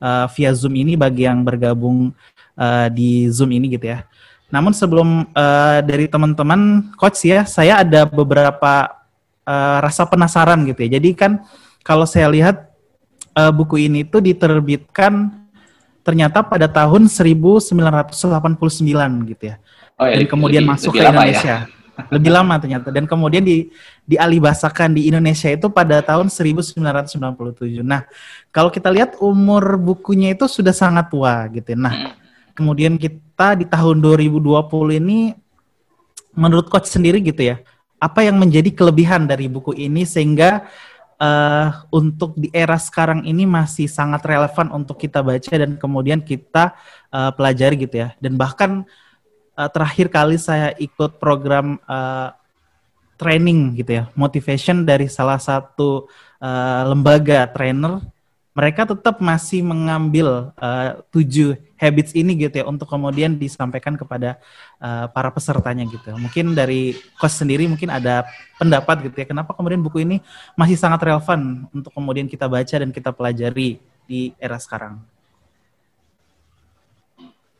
uh, via Zoom ini bagi yang bergabung uh, di Zoom ini gitu ya. Namun sebelum uh, dari teman-teman coach ya, saya ada beberapa uh, rasa penasaran gitu ya. Jadi kan kalau saya lihat uh, buku ini tuh diterbitkan ternyata pada tahun 1989 gitu ya. Oh, ya, Dan kemudian lebih, masuk lebih ke Indonesia. Ya? Lebih lama ternyata. Dan kemudian di dialihbahasakan di Indonesia itu pada tahun 1997. Nah, kalau kita lihat umur bukunya itu sudah sangat tua gitu. Ya. Nah, hmm. kemudian kita di tahun 2020 ini menurut coach sendiri gitu ya, apa yang menjadi kelebihan dari buku ini sehingga uh, untuk di era sekarang ini masih sangat relevan untuk kita baca dan kemudian kita uh, pelajari gitu ya. Dan bahkan uh, terakhir kali saya ikut program uh, training gitu ya, motivation dari salah satu uh, lembaga trainer, mereka tetap masih mengambil uh, tujuh habits ini gitu ya untuk kemudian disampaikan kepada uh, para pesertanya gitu. Mungkin dari coach sendiri mungkin ada pendapat gitu ya, kenapa kemudian buku ini masih sangat relevan untuk kemudian kita baca dan kita pelajari di era sekarang.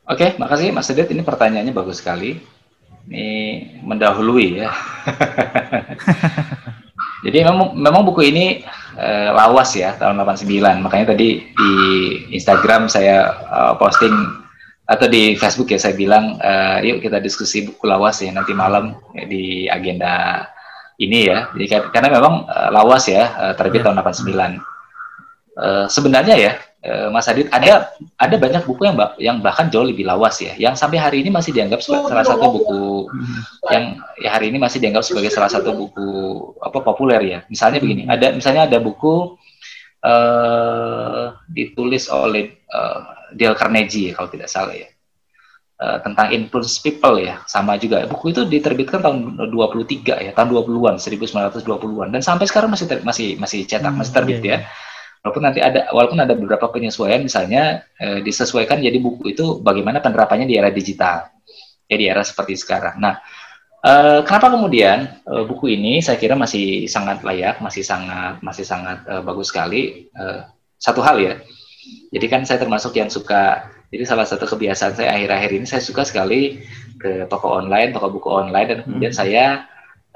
Oke, makasih Mas Dedet. Ini pertanyaannya bagus sekali. Ini mendahului ya. Jadi memang, memang buku ini uh, lawas ya tahun 89. Makanya tadi di Instagram saya uh, posting atau di Facebook ya saya bilang uh, yuk kita diskusi buku lawas ya nanti malam ya, di agenda ini ya. Jadi karena memang uh, lawas ya uh, terbit ya. tahun 89. Uh, sebenarnya ya Mas Adit, ada ada banyak buku yang yang bahkan jauh lebih lawas ya, yang sampai hari ini masih dianggap sebagai salah satu buku yang ya hari ini masih dianggap sebagai salah satu buku apa populer ya. Misalnya begini, hmm. ada misalnya ada buku uh, ditulis oleh uh, Dale Carnegie kalau tidak salah ya. Uh, tentang influence people ya, sama juga. Buku itu diterbitkan tahun 23 ya, tahun 20-an, 1920-an dan sampai sekarang masih ter, masih masih cetak, masih terbit iya, ya. Iya walaupun nanti ada walaupun ada beberapa penyesuaian misalnya eh, disesuaikan jadi buku itu bagaimana penerapannya di era digital ya di era seperti sekarang. Nah, eh, kenapa kemudian eh, buku ini saya kira masih sangat layak, masih sangat masih sangat eh, bagus sekali. Eh, satu hal ya, jadi kan saya termasuk yang suka. Jadi salah satu kebiasaan saya akhir-akhir ini saya suka sekali ke toko online, toko buku online dan kemudian hmm. saya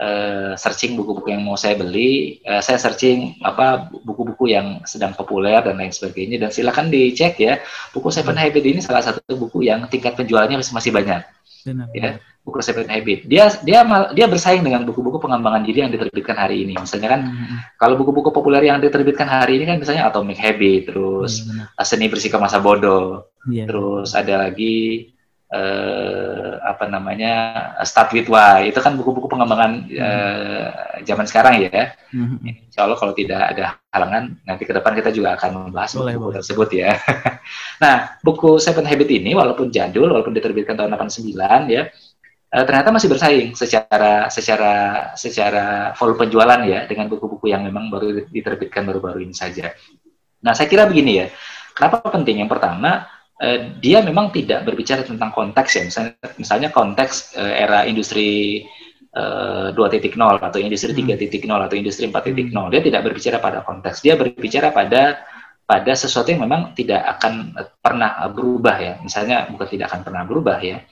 uh, searching buku-buku yang mau saya beli, uh, saya searching apa buku-buku yang sedang populer dan lain sebagainya dan silakan dicek ya. Buku Seven hmm. Habit ini salah satu buku yang tingkat penjualannya masih, masih banyak. Benar. Ya, buku Seven Habit. Dia dia dia bersaing dengan buku-buku pengembangan diri yang diterbitkan hari ini. Misalnya kan hmm. hmm. kalau buku-buku populer yang diterbitkan hari ini kan misalnya Atomic Habit, terus hmm, Seni Bersikap Masa Bodoh. Yeah. Terus ada lagi uh, apa namanya Start with Why itu kan buku-buku pengembangan hmm. uh, zaman sekarang ya. Hmm. Insya Allah kalau tidak ada halangan nanti ke depan kita juga akan membahas boleh, buku boleh. tersebut ya. nah buku Seven Habit ini walaupun jadul walaupun diterbitkan tahun 89 ya uh, ternyata masih bersaing secara secara secara volume penjualan ya dengan buku-buku yang memang baru diterbitkan baru-baru ini saja. Nah saya kira begini ya. Kenapa penting? Yang pertama Eh, dia memang tidak berbicara tentang konteks ya. Misalnya misalnya konteks uh, era industri uh, 2.0 atau industri hmm. 3.0 atau industri 4.0 hmm. dia tidak berbicara pada konteks. Dia berbicara pada pada sesuatu yang memang tidak akan pernah berubah ya. Misalnya bukan tidak akan pernah berubah ya.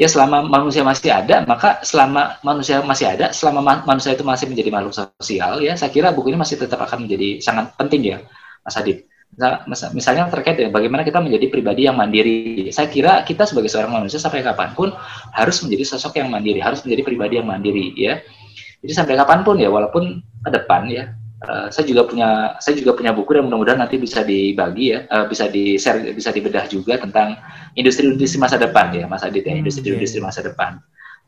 Ya selama manusia masih ada maka selama manusia masih ada selama ma manusia itu masih menjadi makhluk sosial ya saya kira buku ini masih tetap akan menjadi sangat penting ya Mas Adit misalnya terkait dengan bagaimana kita menjadi pribadi yang mandiri. Saya kira kita sebagai seorang manusia sampai kapan pun harus menjadi sosok yang mandiri, harus menjadi pribadi yang mandiri, ya. Jadi sampai kapan pun ya, walaupun ke depan ya, uh, saya juga punya saya juga punya buku dan mudah-mudahan nanti bisa dibagi ya, uh, bisa di share, bisa dibedah juga tentang industri-industri masa depan ya, Mas Adit ya, hmm, industri-industri iya. masa depan.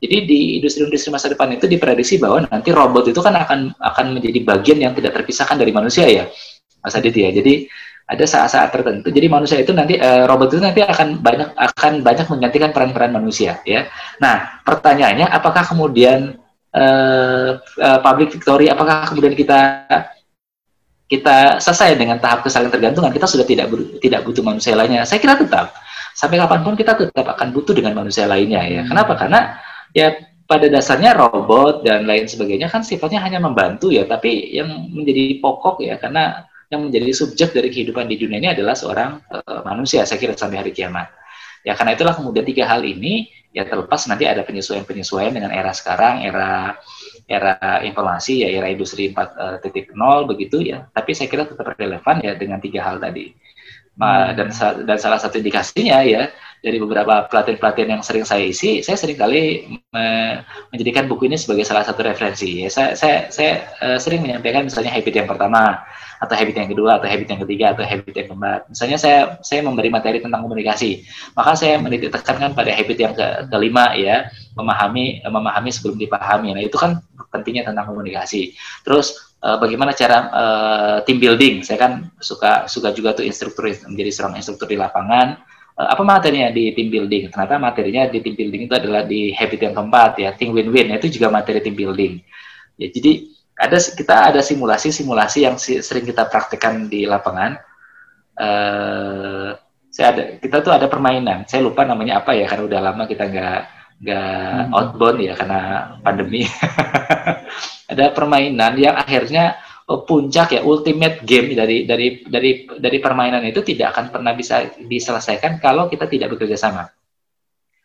Jadi di industri-industri masa depan itu diprediksi bahwa nanti robot itu kan akan akan menjadi bagian yang tidak terpisahkan dari manusia ya, Mas Adit ya. Jadi ada saat-saat tertentu. Jadi manusia itu nanti uh, robot itu nanti akan banyak akan banyak menggantikan peran-peran manusia ya. Nah, pertanyaannya apakah kemudian uh, uh, public victory apakah kemudian kita kita selesai dengan tahap kesaling tergantungan, kita sudah tidak tidak butuh manusia lainnya. Saya kira tetap sampai kapan pun kita tetap akan butuh dengan manusia lainnya ya. Hmm. Kenapa? Karena ya pada dasarnya robot dan lain sebagainya kan sifatnya hanya membantu ya, tapi yang menjadi pokok ya karena yang menjadi subjek dari kehidupan di dunia ini adalah seorang uh, manusia saya kira sampai hari kiamat ya karena itulah kemudian tiga hal ini ya terlepas nanti ada penyesuaian-penyesuaian dengan era sekarang, era era informasi ya era industri 4.0 begitu ya. Tapi saya kira tetap relevan ya dengan tiga hal tadi. Hmm. Dan dan salah satu indikasinya ya dari beberapa pelatihan-pelatihan yang sering saya isi, saya sering kali me menjadikan buku ini sebagai salah satu referensi. Ya, saya saya, saya uh, sering menyampaikan misalnya habit yang pertama, atau habit yang kedua, atau habit yang ketiga, atau habit yang keempat. Misalnya saya saya memberi materi tentang komunikasi, maka saya menitik tekankan pada habit yang ke, kelima ya, memahami memahami sebelum dipahami. Nah itu kan pentingnya tentang komunikasi. Terus uh, bagaimana cara uh, team building? Saya kan suka suka juga tuh instruktur menjadi seorang instruktur di lapangan apa materinya di team building? Ternyata materinya di team building itu adalah di habit yang keempat ya, think win-win. Itu juga materi team building. Ya, jadi ada kita ada simulasi-simulasi yang sering kita praktekkan di lapangan. Uh, saya ada kita tuh ada permainan. Saya lupa namanya apa ya karena udah lama kita nggak nggak hmm. outbound ya karena pandemi. ada permainan yang akhirnya Oh, puncak ya ultimate game dari dari dari dari permainan itu tidak akan pernah bisa diselesaikan kalau kita tidak bekerja sama.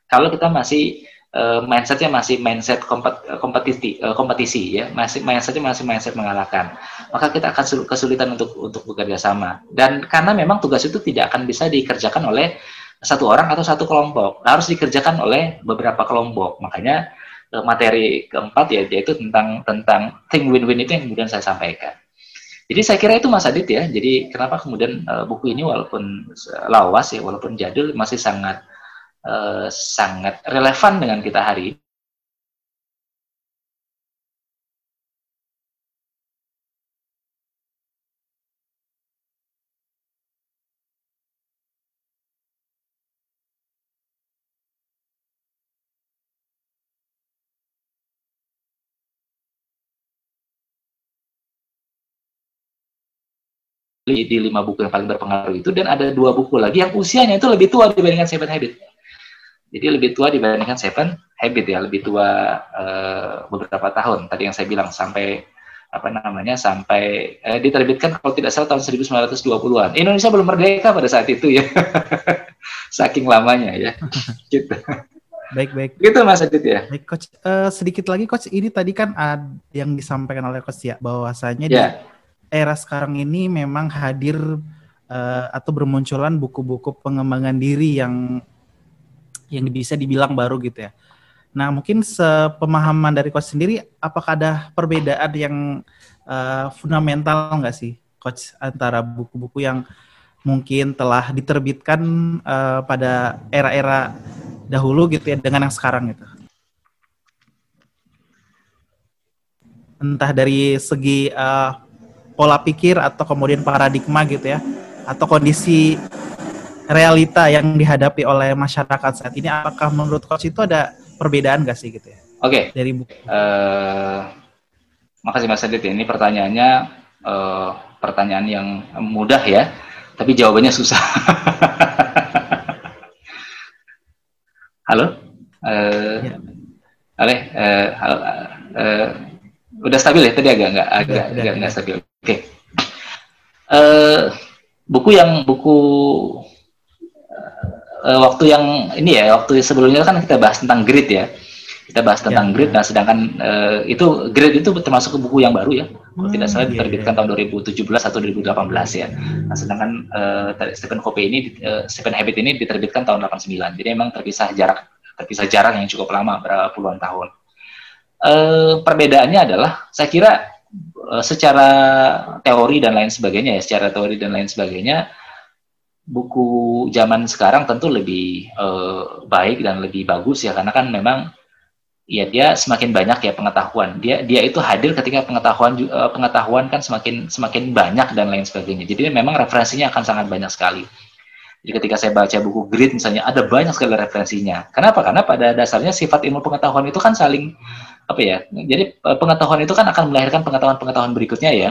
Kalau kita masih uh, mindsetnya masih mindset kompet, kompetisi uh, kompetisi ya. Masih mindsetnya masih mindset mengalahkan. Maka kita akan kesulitan untuk untuk bekerja sama. Dan karena memang tugas itu tidak akan bisa dikerjakan oleh satu orang atau satu kelompok. Harus dikerjakan oleh beberapa kelompok. Makanya materi keempat ya yaitu tentang tentang thing win-win itu yang kemudian saya sampaikan. Jadi saya kira itu Mas Adit ya. Jadi kenapa kemudian uh, buku ini walaupun lawas ya, walaupun jadul masih sangat uh, sangat relevan dengan kita hari ini. di lima buku yang paling berpengaruh itu dan ada dua buku lagi yang usianya itu lebih tua dibandingkan Seven Habit. Jadi lebih tua dibandingkan Seven Habit ya, lebih tua uh, beberapa tahun. Tadi yang saya bilang sampai apa namanya sampai eh, diterbitkan kalau tidak salah tahun 1920-an. Indonesia belum merdeka pada saat itu ya. Saking lamanya ya. gitu. Baik, baik. Gitu Mas Adit ya. Baik, coach. Uh, sedikit lagi coach, ini tadi kan ada yang disampaikan oleh coach ya bahwasanya yeah. di era sekarang ini memang hadir uh, atau bermunculan buku-buku pengembangan diri yang yang bisa dibilang baru gitu ya. Nah, mungkin sepemahaman dari coach sendiri, apakah ada perbedaan yang uh, fundamental nggak sih, coach, antara buku-buku yang mungkin telah diterbitkan uh, pada era-era dahulu gitu ya dengan yang sekarang gitu? Entah dari segi uh, pola pikir atau kemudian paradigma gitu ya atau kondisi realita yang dihadapi oleh masyarakat saat ini apakah menurut coach itu ada perbedaan gak sih gitu ya? Oke. Okay. Dari buku. Uh, makasih Mas Adit ya. Ini pertanyaannya uh, pertanyaan yang mudah ya, tapi jawabannya susah. Halo? Uh, ya. Ale, uh, uh, uh, udah stabil ya tadi agak nggak agak agak nggak stabil. Oke. Okay. Uh, eh, buku yang buku uh, waktu yang ini ya, waktu sebelumnya kan kita bahas tentang grid ya. Kita bahas tentang ya, grid, nah sedangkan uh, itu grid itu termasuk buku yang baru ya. Kalau hmm, tidak salah iya, diterbitkan iya. tahun 2017 atau 2018 ya. Nah sedangkan uh, Stephen Covey ini, uh, Stephen Habit ini diterbitkan tahun 89. Jadi memang terpisah jarak terpisah jarak yang cukup lama, berapa puluhan tahun. Uh, perbedaannya adalah, saya kira Eh, secara teori dan lain sebagainya ya, secara teori dan lain sebagainya, buku zaman sekarang tentu lebih uh, baik dan lebih bagus ya karena kan memang ya dia semakin banyak ya pengetahuan dia dia itu hadir ketika pengetahuan uh, pengetahuan kan semakin semakin banyak dan lain sebagainya jadi memang referensinya akan sangat banyak sekali jadi ketika saya baca buku grid misalnya ada banyak sekali referensinya kenapa karena pada dasarnya sifat ilmu pengetahuan itu kan saling apa ya? Jadi eh, pengetahuan itu kan akan melahirkan pengetahuan-pengetahuan berikutnya ya.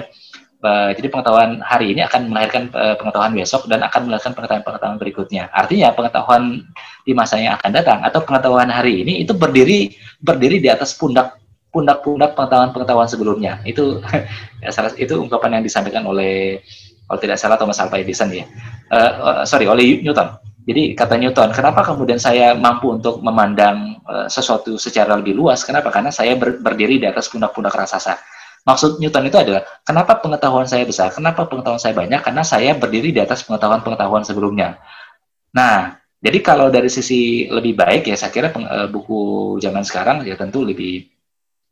Uh, jadi pengetahuan hari ini akan melahirkan uh, pengetahuan besok dan akan melahirkan pengetahuan-pengetahuan berikutnya. Artinya pengetahuan di masa yang akan datang atau pengetahuan hari ini itu berdiri berdiri di atas pundak pundak-pundak pengetahuan-pengetahuan sebelumnya. Itu ya, salah itu ungkapan yang disampaikan oleh kalau tidak salah Thomas Alva Edison ya. Uh, uh, sorry oleh Newton. Jadi kata Newton, kenapa kemudian saya mampu untuk memandang uh, sesuatu secara lebih luas? Kenapa? Karena saya ber, berdiri di atas pundak-pundak raksasa. Maksud Newton itu adalah, kenapa pengetahuan saya besar? Kenapa pengetahuan saya banyak? Karena saya berdiri di atas pengetahuan-pengetahuan sebelumnya. Nah, jadi kalau dari sisi lebih baik ya, saya kira uh, buku zaman sekarang ya tentu lebih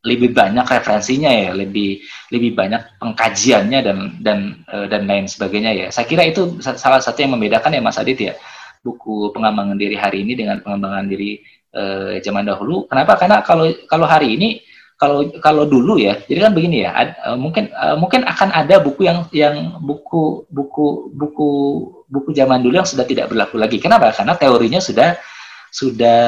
lebih banyak referensinya ya, lebih lebih banyak pengkajiannya dan dan uh, dan lain sebagainya ya. Saya kira itu salah satu yang membedakan ya Mas Adit ya buku pengembangan diri hari ini dengan pengembangan diri uh, zaman dahulu. Kenapa? Karena kalau kalau hari ini kalau kalau dulu ya, jadi kan begini ya, ad, uh, mungkin uh, mungkin akan ada buku yang yang buku buku buku buku zaman dulu yang sudah tidak berlaku lagi. Kenapa? Karena teorinya sudah sudah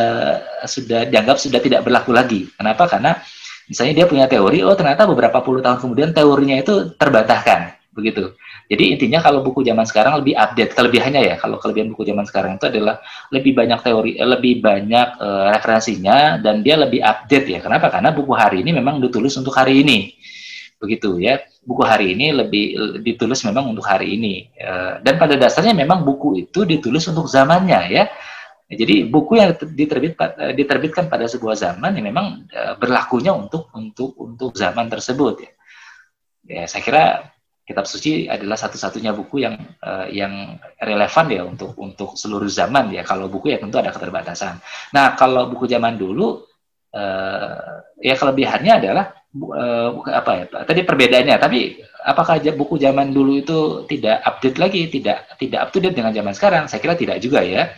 sudah dianggap sudah tidak berlaku lagi. Kenapa? Karena misalnya dia punya teori, oh ternyata beberapa puluh tahun kemudian teorinya itu terbantahkan, begitu. Jadi intinya kalau buku zaman sekarang lebih update, kelebihannya ya, kalau kelebihan buku zaman sekarang itu adalah lebih banyak teori, eh, lebih banyak uh, referensinya dan dia lebih update ya. Kenapa? Karena buku hari ini memang ditulis untuk hari ini, begitu ya. Buku hari ini lebih ditulis memang untuk hari ini uh, dan pada dasarnya memang buku itu ditulis untuk zamannya ya. Jadi buku yang diterbit, diterbitkan pada sebuah zaman yang memang berlakunya untuk untuk untuk zaman tersebut ya. Ya saya kira kitab suci adalah satu-satunya buku yang uh, yang relevan ya untuk untuk seluruh zaman ya. Kalau buku ya tentu ada keterbatasan. Nah kalau buku zaman dulu uh, ya kelebihannya adalah uh, apa ya? Tadi perbedaannya. Tapi apakah buku zaman dulu itu tidak update lagi, tidak tidak up to date dengan zaman sekarang? Saya kira tidak juga ya.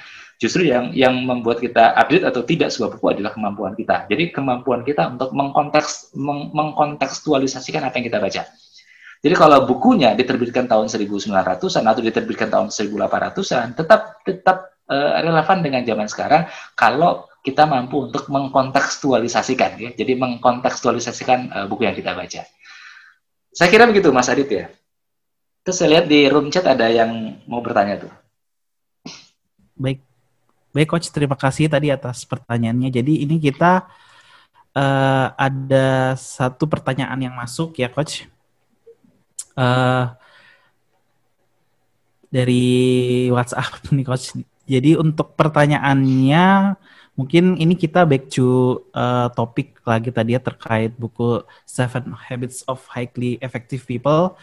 Justru yang yang membuat kita update atau tidak sebuah buku adalah kemampuan kita. Jadi kemampuan kita untuk mengkonteks meng, mengkontekstualisasikan apa yang kita baca. Jadi kalau bukunya diterbitkan tahun 1900-an atau diterbitkan tahun 1800-an, tetap tetap uh, relevan dengan zaman sekarang kalau kita mampu untuk mengkontekstualisasikan ya. Jadi mengkontekstualisasikan uh, buku yang kita baca. Saya kira begitu Mas Adit ya. Terus saya lihat di room chat ada yang mau bertanya tuh. Baik. Baik coach, terima kasih tadi atas pertanyaannya. Jadi ini kita uh, ada satu pertanyaan yang masuk ya coach uh, dari WhatsApp nih coach. Jadi untuk pertanyaannya mungkin ini kita back to uh, topik lagi tadi ya terkait buku Seven Habits of Highly Effective People.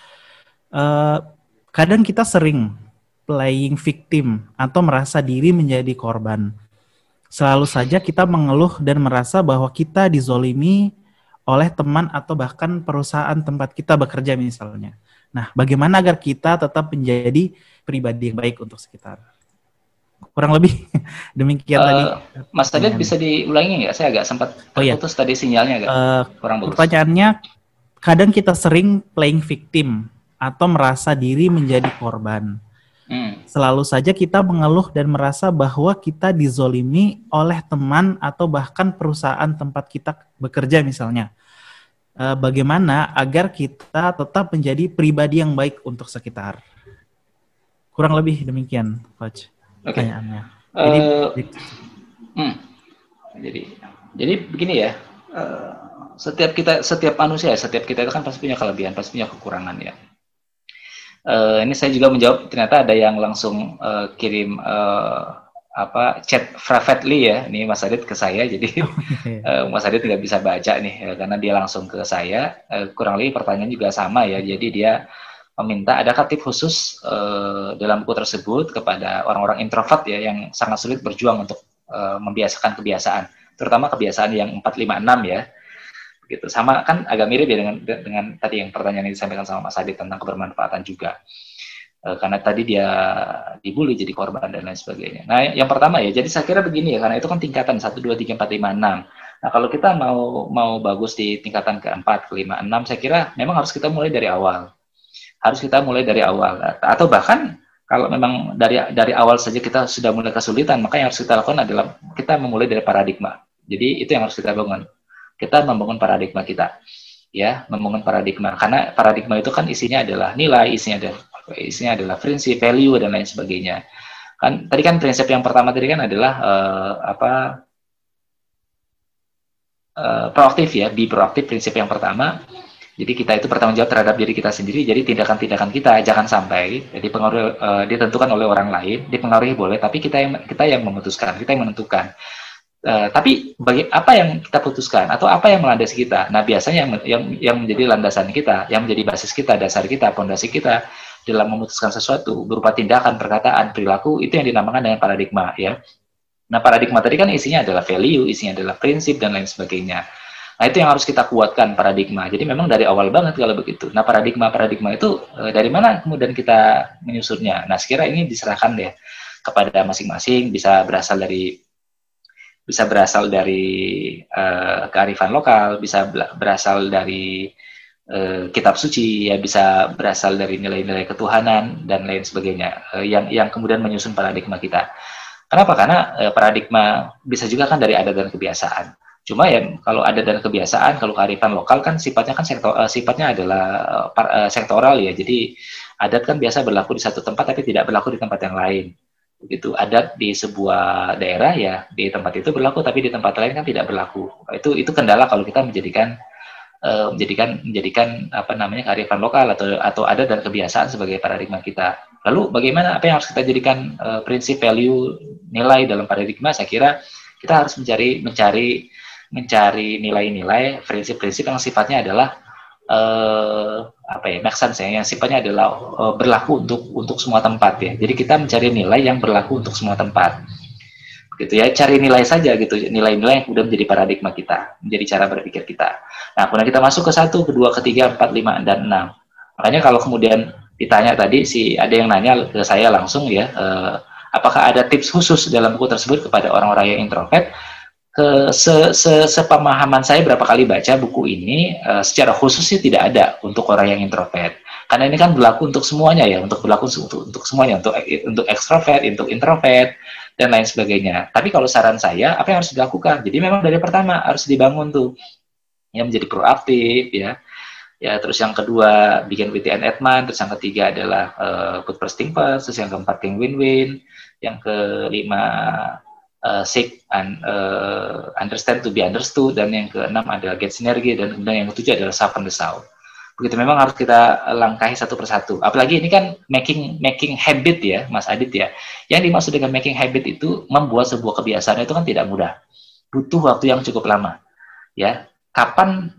Uh, kadang kita sering playing victim atau merasa diri menjadi korban. Selalu saja kita mengeluh dan merasa bahwa kita dizolimi oleh teman atau bahkan perusahaan tempat kita bekerja misalnya. Nah, bagaimana agar kita tetap menjadi pribadi yang baik untuk sekitar? Kurang lebih demikian uh, tadi. Mas tadi bisa diulangi nggak? Saya agak sempat oh, iya. putus tadi sinyalnya agak uh, kurang bagus. Pertanyaannya, kadang kita sering playing victim atau merasa diri menjadi korban. Hmm. Selalu saja kita mengeluh dan merasa bahwa kita dizolimi oleh teman atau bahkan perusahaan tempat kita bekerja misalnya. Uh, bagaimana agar kita tetap menjadi pribadi yang baik untuk sekitar? Kurang lebih demikian, Coach. Okay. Pertanyaannya. Uh, jadi, hmm. jadi, jadi begini ya. Uh, setiap kita, setiap manusia, setiap kita itu kan pasti punya kelebihan, pasti punya kekurangan ya uh, ini saya juga menjawab ternyata ada yang langsung uh, kirim uh, apa chat privately ya. Ini Mas Adit ke saya jadi uh, Mas Adit tidak bisa baca nih ya, karena dia langsung ke saya. Uh, kurang lebih pertanyaan juga sama ya jadi dia meminta ada tip khusus uh, dalam buku tersebut kepada orang-orang introvert ya yang sangat sulit berjuang untuk uh, membiasakan kebiasaan terutama kebiasaan yang 456 ya gitu sama kan agak mirip ya dengan dengan tadi yang pertanyaan yang disampaikan sama Mas Adit tentang kebermanfaatan juga e, karena tadi dia dibully jadi korban dan lain sebagainya. Nah yang pertama ya jadi saya kira begini ya karena itu kan tingkatan satu dua tiga empat lima enam. Nah kalau kita mau mau bagus di tingkatan keempat kelima enam saya kira memang harus kita mulai dari awal harus kita mulai dari awal atau bahkan kalau memang dari dari awal saja kita sudah mulai kesulitan maka yang harus kita lakukan adalah kita memulai dari paradigma. Jadi itu yang harus kita bangun kita membangun paradigma kita ya membangun paradigma karena paradigma itu kan isinya adalah nilai isinya adalah isinya adalah prinsip value dan lain sebagainya kan tadi kan prinsip yang pertama tadi kan adalah uh, apa uh, proaktif ya be proaktif prinsip yang pertama Jadi kita itu bertanggung jawab terhadap diri kita sendiri. Jadi tindakan-tindakan kita jangan sampai jadi pengaruh uh, ditentukan oleh orang lain, dipengaruhi boleh, tapi kita yang kita yang memutuskan, kita yang menentukan. Uh, tapi bagi apa yang kita putuskan atau apa yang melandasi kita? Nah biasanya yang yang, yang menjadi landasan kita, yang menjadi basis kita, dasar kita, pondasi kita dalam memutuskan sesuatu berupa tindakan, perkataan, perilaku itu yang dinamakan dengan paradigma ya. Nah paradigma tadi kan isinya adalah value, isinya adalah prinsip dan lain sebagainya. Nah, itu yang harus kita kuatkan paradigma. Jadi memang dari awal banget kalau begitu. Nah, paradigma-paradigma itu e, dari mana kemudian kita menyusunnya? Nah, sekira ini diserahkan deh kepada masing-masing, bisa berasal dari bisa berasal dari e, kearifan lokal, bisa berasal dari e, kitab suci, ya bisa berasal dari nilai-nilai ketuhanan dan lain sebagainya. E, yang yang kemudian menyusun paradigma kita. Kenapa? Karena e, paradigma bisa juga kan dari adat dan kebiasaan Cuma ya kalau ada dan kebiasaan, kalau kearifan lokal kan sifatnya kan sektor, uh, sifatnya adalah uh, sektoral ya. Jadi adat kan biasa berlaku di satu tempat tapi tidak berlaku di tempat yang lain. Begitu adat di sebuah daerah ya di tempat itu berlaku tapi di tempat lain kan tidak berlaku. Itu itu kendala kalau kita menjadikan uh, menjadikan menjadikan apa namanya kearifan lokal atau atau adat dan kebiasaan sebagai paradigma kita. Lalu bagaimana apa yang harus kita jadikan uh, prinsip value nilai dalam paradigma? Saya kira kita harus mencari mencari mencari nilai-nilai prinsip-prinsip yang sifatnya adalah uh, apa ya make sense ya yang sifatnya adalah uh, berlaku untuk untuk semua tempat ya. Jadi kita mencari nilai yang berlaku untuk semua tempat. Gitu ya cari nilai saja gitu nilai-nilai yang kemudian menjadi paradigma kita menjadi cara berpikir kita. Nah kemudian kita masuk ke satu kedua ketiga empat lima dan enam. Makanya kalau kemudian ditanya tadi si ada yang nanya ke saya langsung ya uh, apakah ada tips khusus dalam buku tersebut kepada orang-orang yang introvert ke se, se, sepemahaman saya berapa kali baca buku ini uh, secara khusus sih tidak ada untuk orang yang introvert. Karena ini kan berlaku untuk semuanya ya untuk berlaku untuk untuk semuanya untuk untuk ekstrovert untuk introvert dan lain sebagainya. Tapi kalau saran saya apa yang harus dilakukan? Jadi memang dari pertama harus dibangun tuh. Yang menjadi proaktif ya. Ya terus yang kedua bikin WTN Edman terus yang ketiga adalah uh, put first thing first. Terus yang keempat yang win-win. Yang kelima uh, seek and uh, understand to be understood dan yang keenam adalah get sinergi dan kemudian yang ketujuh adalah sharpen the. Begitu memang harus kita langkahi satu persatu. Apalagi ini kan making making habit ya, Mas Adit ya. Yang dimaksud dengan making habit itu membuat sebuah kebiasaan itu kan tidak mudah. Butuh waktu yang cukup lama. Ya, kapan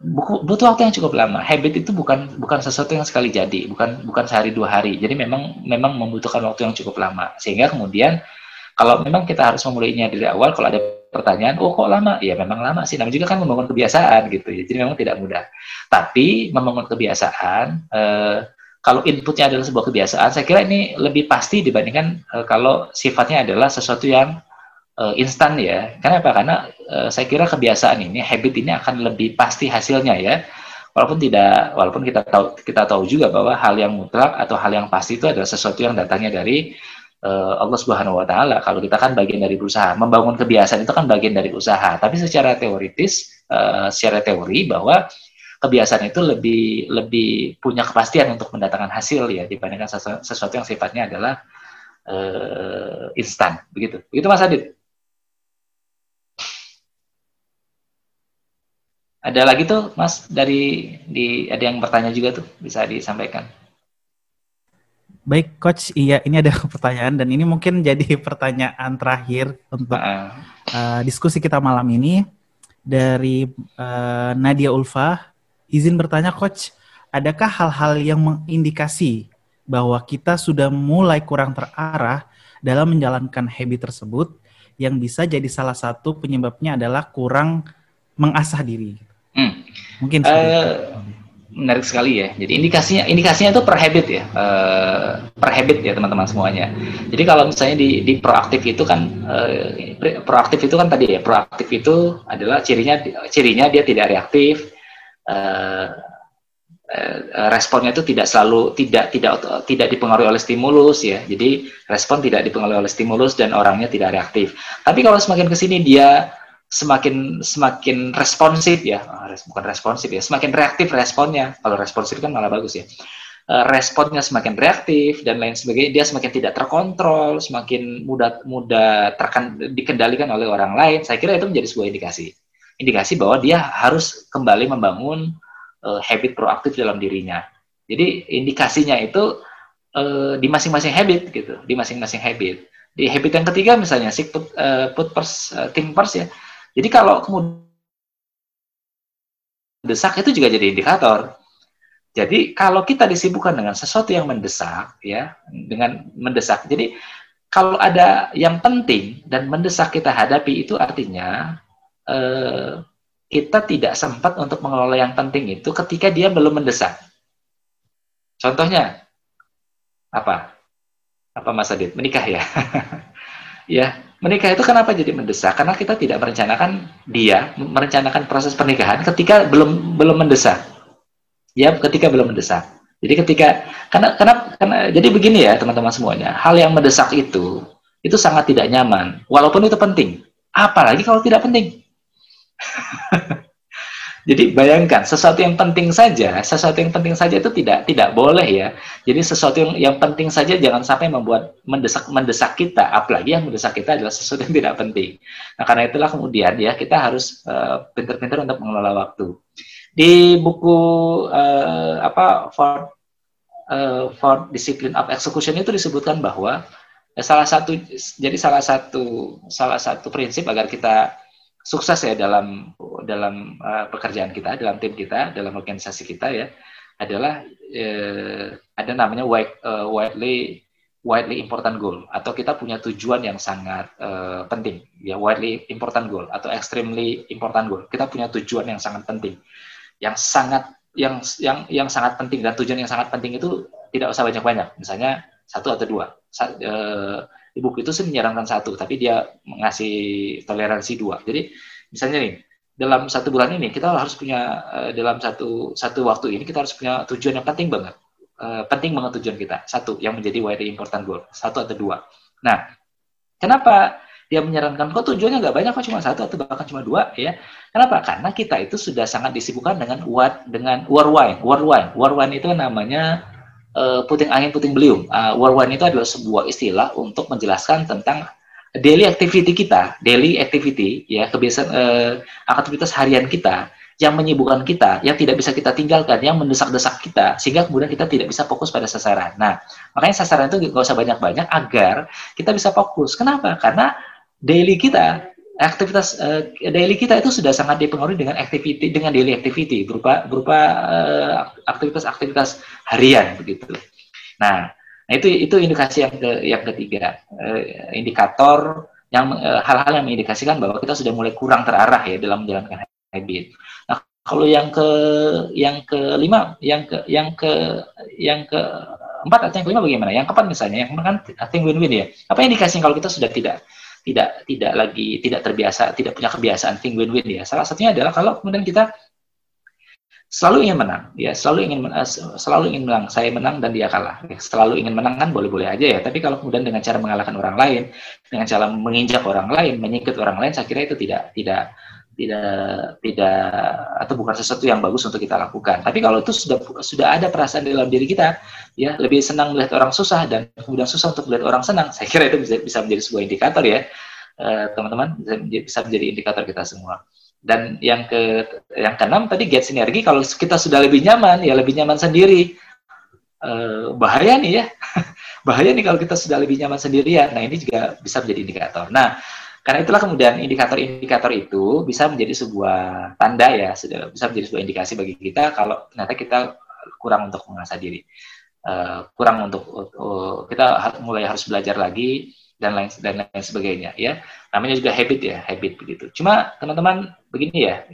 butuh waktu yang cukup lama. Habit itu bukan bukan sesuatu yang sekali jadi, bukan bukan sehari dua hari. Jadi memang memang membutuhkan waktu yang cukup lama. Sehingga kemudian kalau memang kita harus memulainya dari awal, kalau ada pertanyaan, oh kok lama? Ya memang lama sih. Namun juga kan membangun kebiasaan gitu ya. Jadi memang tidak mudah. Tapi membangun kebiasaan, eh, kalau inputnya adalah sebuah kebiasaan, saya kira ini lebih pasti dibandingkan eh, kalau sifatnya adalah sesuatu yang eh, instan ya. Kenapa? Karena eh, saya kira kebiasaan ini, habit ini akan lebih pasti hasilnya ya. Walaupun tidak, walaupun kita tahu kita tahu juga bahwa hal yang mutlak atau hal yang pasti itu adalah sesuatu yang datangnya dari uh, Allah Subhanahu wa taala. Kalau kita kan bagian dari berusaha, membangun kebiasaan itu kan bagian dari usaha. Tapi secara teoritis, uh, secara teori bahwa kebiasaan itu lebih lebih punya kepastian untuk mendatangkan hasil ya dibandingkan sesu sesuatu yang sifatnya adalah uh, instan begitu. Begitu Mas Adit. Ada lagi tuh Mas dari di ada yang bertanya juga tuh bisa disampaikan. Baik, Coach. Iya, ini ada pertanyaan dan ini mungkin jadi pertanyaan terakhir untuk uh, diskusi kita malam ini dari uh, Nadia Ulfa. Izin bertanya, Coach, adakah hal-hal yang mengindikasi bahwa kita sudah mulai kurang terarah dalam menjalankan habit tersebut yang bisa jadi salah satu penyebabnya adalah kurang mengasah diri? Hmm. Mungkin uh, menarik sekali ya. Jadi indikasinya indikasinya itu per habit ya, uh, per habit ya teman-teman semuanya. Jadi kalau misalnya di, di proaktif itu kan uh, proaktif itu kan tadi ya proaktif itu adalah cirinya cirinya dia tidak reaktif, uh, uh, responnya itu tidak selalu tidak tidak tidak dipengaruhi oleh stimulus ya. Jadi respon tidak dipengaruhi oleh stimulus dan orangnya tidak reaktif. Tapi kalau semakin ke sini dia semakin semakin responsif ya ah, bukan responsif ya semakin reaktif responnya kalau responsif kan malah bagus ya eh, responnya semakin reaktif dan lain sebagainya dia semakin tidak terkontrol semakin mudah mudah terkan dikendalikan oleh orang lain saya kira itu menjadi sebuah indikasi indikasi bahwa dia harus kembali membangun uh, habit proaktif dalam dirinya. Jadi indikasinya itu uh, di masing-masing habit gitu, di masing-masing habit. Di habit yang ketiga misalnya si put, uh, put first, uh, think first ya. Jadi kalau kemudian desak itu juga jadi indikator. Jadi kalau kita disibukkan dengan sesuatu yang mendesak ya, dengan mendesak. Jadi kalau ada yang penting dan mendesak kita hadapi itu artinya eh, kita tidak sempat untuk mengelola yang penting itu ketika dia belum mendesak. Contohnya apa? Apa Mas Adit? Menikah ya? ya, menikah itu kenapa jadi mendesak? Karena kita tidak merencanakan dia, merencanakan proses pernikahan ketika belum belum mendesak. Ya, ketika belum mendesak. Jadi ketika karena karena, karena jadi begini ya teman-teman semuanya, hal yang mendesak itu itu sangat tidak nyaman, walaupun itu penting. Apalagi kalau tidak penting. Jadi bayangkan sesuatu yang penting saja, sesuatu yang penting saja itu tidak tidak boleh ya. Jadi sesuatu yang, yang penting saja jangan sampai membuat mendesak mendesak kita, apalagi yang mendesak kita adalah sesuatu yang tidak penting. Nah karena itulah kemudian ya kita harus uh, pintar-pintar untuk mengelola waktu. Di buku uh, apa for uh, for discipline of execution itu disebutkan bahwa salah satu jadi salah satu salah satu prinsip agar kita sukses ya dalam dalam uh, pekerjaan kita, dalam tim kita, dalam organisasi kita ya adalah uh, ada namanya wide, uh, widely widely important goal atau kita punya tujuan yang sangat uh, penting ya widely important goal atau extremely important goal. Kita punya tujuan yang sangat penting yang sangat yang yang yang sangat penting dan tujuan yang sangat penting itu tidak usah banyak-banyak. Misalnya satu atau dua. Sa, uh, di buku itu sih menyarankan satu, tapi dia mengasih toleransi dua. Jadi misalnya nih, dalam satu bulan ini kita harus punya uh, dalam satu satu waktu ini kita harus punya tujuan yang penting banget, uh, penting banget tujuan kita. Satu yang menjadi widely important goal, satu atau dua. Nah, kenapa dia menyarankan kok tujuannya nggak banyak? Kok cuma satu atau bahkan cuma dua? Ya kenapa? Karena kita itu sudah sangat disibukkan dengan what dengan war wine war wine war wine itu namanya uh, puting angin puting beliung. Uh, war one itu adalah sebuah istilah untuk menjelaskan tentang daily activity kita, daily activity ya kebiasaan uh, aktivitas harian kita yang menyibukkan kita, yang tidak bisa kita tinggalkan, yang mendesak-desak kita, sehingga kemudian kita tidak bisa fokus pada sasaran. Nah, makanya sasaran itu nggak usah banyak-banyak agar kita bisa fokus. Kenapa? Karena daily kita aktivitas uh, daily kita itu sudah sangat dipengaruhi dengan activity dengan daily activity berupa berupa aktivitas-aktivitas uh, harian begitu. Nah, nah, itu itu indikasi yang ke yang ketiga uh, indikator yang hal-hal uh, yang mengindikasikan bahwa kita sudah mulai kurang terarah ya dalam menjalankan habit. Nah, kalau yang ke yang kelima, yang ke yang ke yang ke empat atau yang kelima bagaimana? Yang keempat misalnya, yang kan I win-win ya. Apa indikasi kalau kita sudah tidak tidak tidak lagi tidak terbiasa, tidak punya kebiasaan think win-win ya. Salah satunya adalah kalau kemudian kita selalu ingin menang, ya selalu ingin menang, selalu ingin menang. Saya menang dan dia kalah. Ya, selalu ingin menang kan boleh-boleh aja ya. Tapi kalau kemudian dengan cara mengalahkan orang lain, dengan cara menginjak orang lain, menyingkit orang lain, saya kira itu tidak tidak tidak tidak atau bukan sesuatu yang bagus untuk kita lakukan. Tapi kalau itu sudah sudah ada perasaan dalam diri kita, ya lebih senang melihat orang susah dan kemudian susah untuk melihat orang senang. Saya kira itu bisa, bisa menjadi sebuah indikator ya, eh, teman-teman, uh, bisa menjadi indikator kita semua. Dan yang ke yang keenam tadi get sinergi. Kalau kita sudah lebih nyaman, ya lebih nyaman sendiri. Uh, bahaya nih ya, bahaya nih kalau kita sudah lebih nyaman sendirian. Nah ini juga bisa menjadi indikator. Nah karena itulah kemudian indikator-indikator itu bisa menjadi sebuah tanda ya, bisa menjadi sebuah indikasi bagi kita kalau ternyata kita kurang untuk mengasah diri, uh, kurang untuk uh, kita mulai harus belajar lagi dan lain dan lain sebagainya ya. Namanya juga habit ya, habit begitu. Cuma teman-teman begini ya,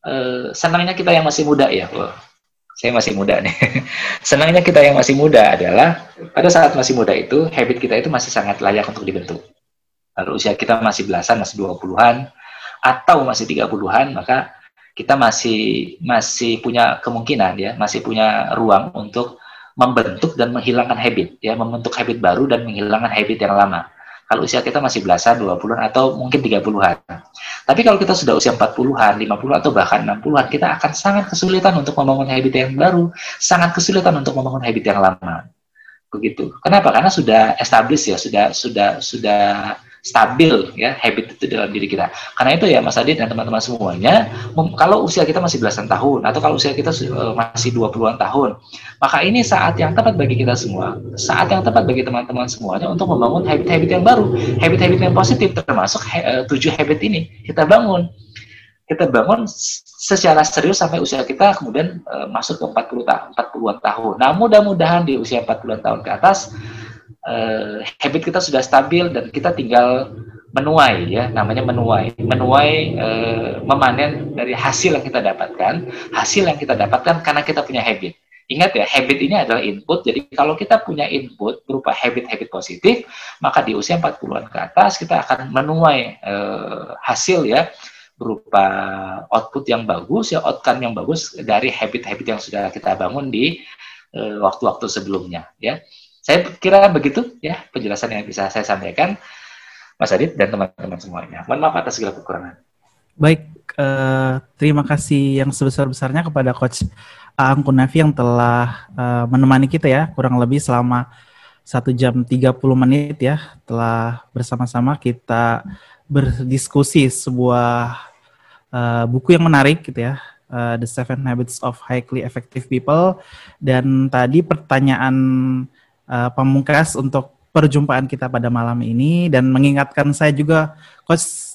uh, senangnya kita yang masih muda ya, oh, saya masih muda nih. senangnya kita yang masih muda adalah pada saat masih muda itu habit kita itu masih sangat layak untuk dibentuk kalau usia kita masih belasan, masih 20-an, atau masih 30-an, maka kita masih masih punya kemungkinan ya, masih punya ruang untuk membentuk dan menghilangkan habit ya, membentuk habit baru dan menghilangkan habit yang lama. Kalau usia kita masih belasan, 20-an atau mungkin 30-an. Tapi kalau kita sudah usia 40-an, 50 atau bahkan 60-an, kita akan sangat kesulitan untuk membangun habit yang baru, sangat kesulitan untuk membangun habit yang lama. Begitu. Kenapa? Karena sudah established ya, sudah sudah sudah stabil ya habit itu dalam diri kita. Karena itu ya Mas Adit dan teman-teman semuanya, kalau usia kita masih belasan tahun atau kalau usia kita uh, masih 20-an tahun, maka ini saat yang tepat bagi kita semua, saat yang tepat bagi teman-teman semuanya untuk membangun habit-habit yang baru, habit-habit yang positif termasuk uh, tujuh habit ini kita bangun. Kita bangun secara serius sampai usia kita kemudian uh, masuk ke 40 tahun, 40-an tahun. Nah, mudah-mudahan di usia 40-an tahun ke atas uh, habit kita sudah stabil dan kita tinggal menuai ya namanya menuai. Menuai uh, memanen dari hasil yang kita dapatkan. Hasil yang kita dapatkan karena kita punya habit. Ingat ya habit ini adalah input. Jadi kalau kita punya input berupa habit-habit positif maka di usia 40-an ke atas kita akan menuai uh, hasil ya berupa output yang bagus ya outcome yang bagus dari habit-habit yang sudah kita bangun di waktu-waktu uh, sebelumnya ya saya kira begitu ya penjelasan yang bisa saya sampaikan, Mas Adit dan teman-teman semuanya. Mohon maaf atas segala kekurangan. Baik, uh, terima kasih yang sebesar-besarnya kepada Coach Aang Kunafi yang telah uh, menemani kita ya, kurang lebih selama satu jam 30 menit ya, telah bersama-sama kita berdiskusi sebuah uh, buku yang menarik gitu ya, uh, The Seven Habits of Highly Effective People. Dan tadi pertanyaan uh, pamungkas untuk perjumpaan kita pada malam ini dan mengingatkan saya juga coach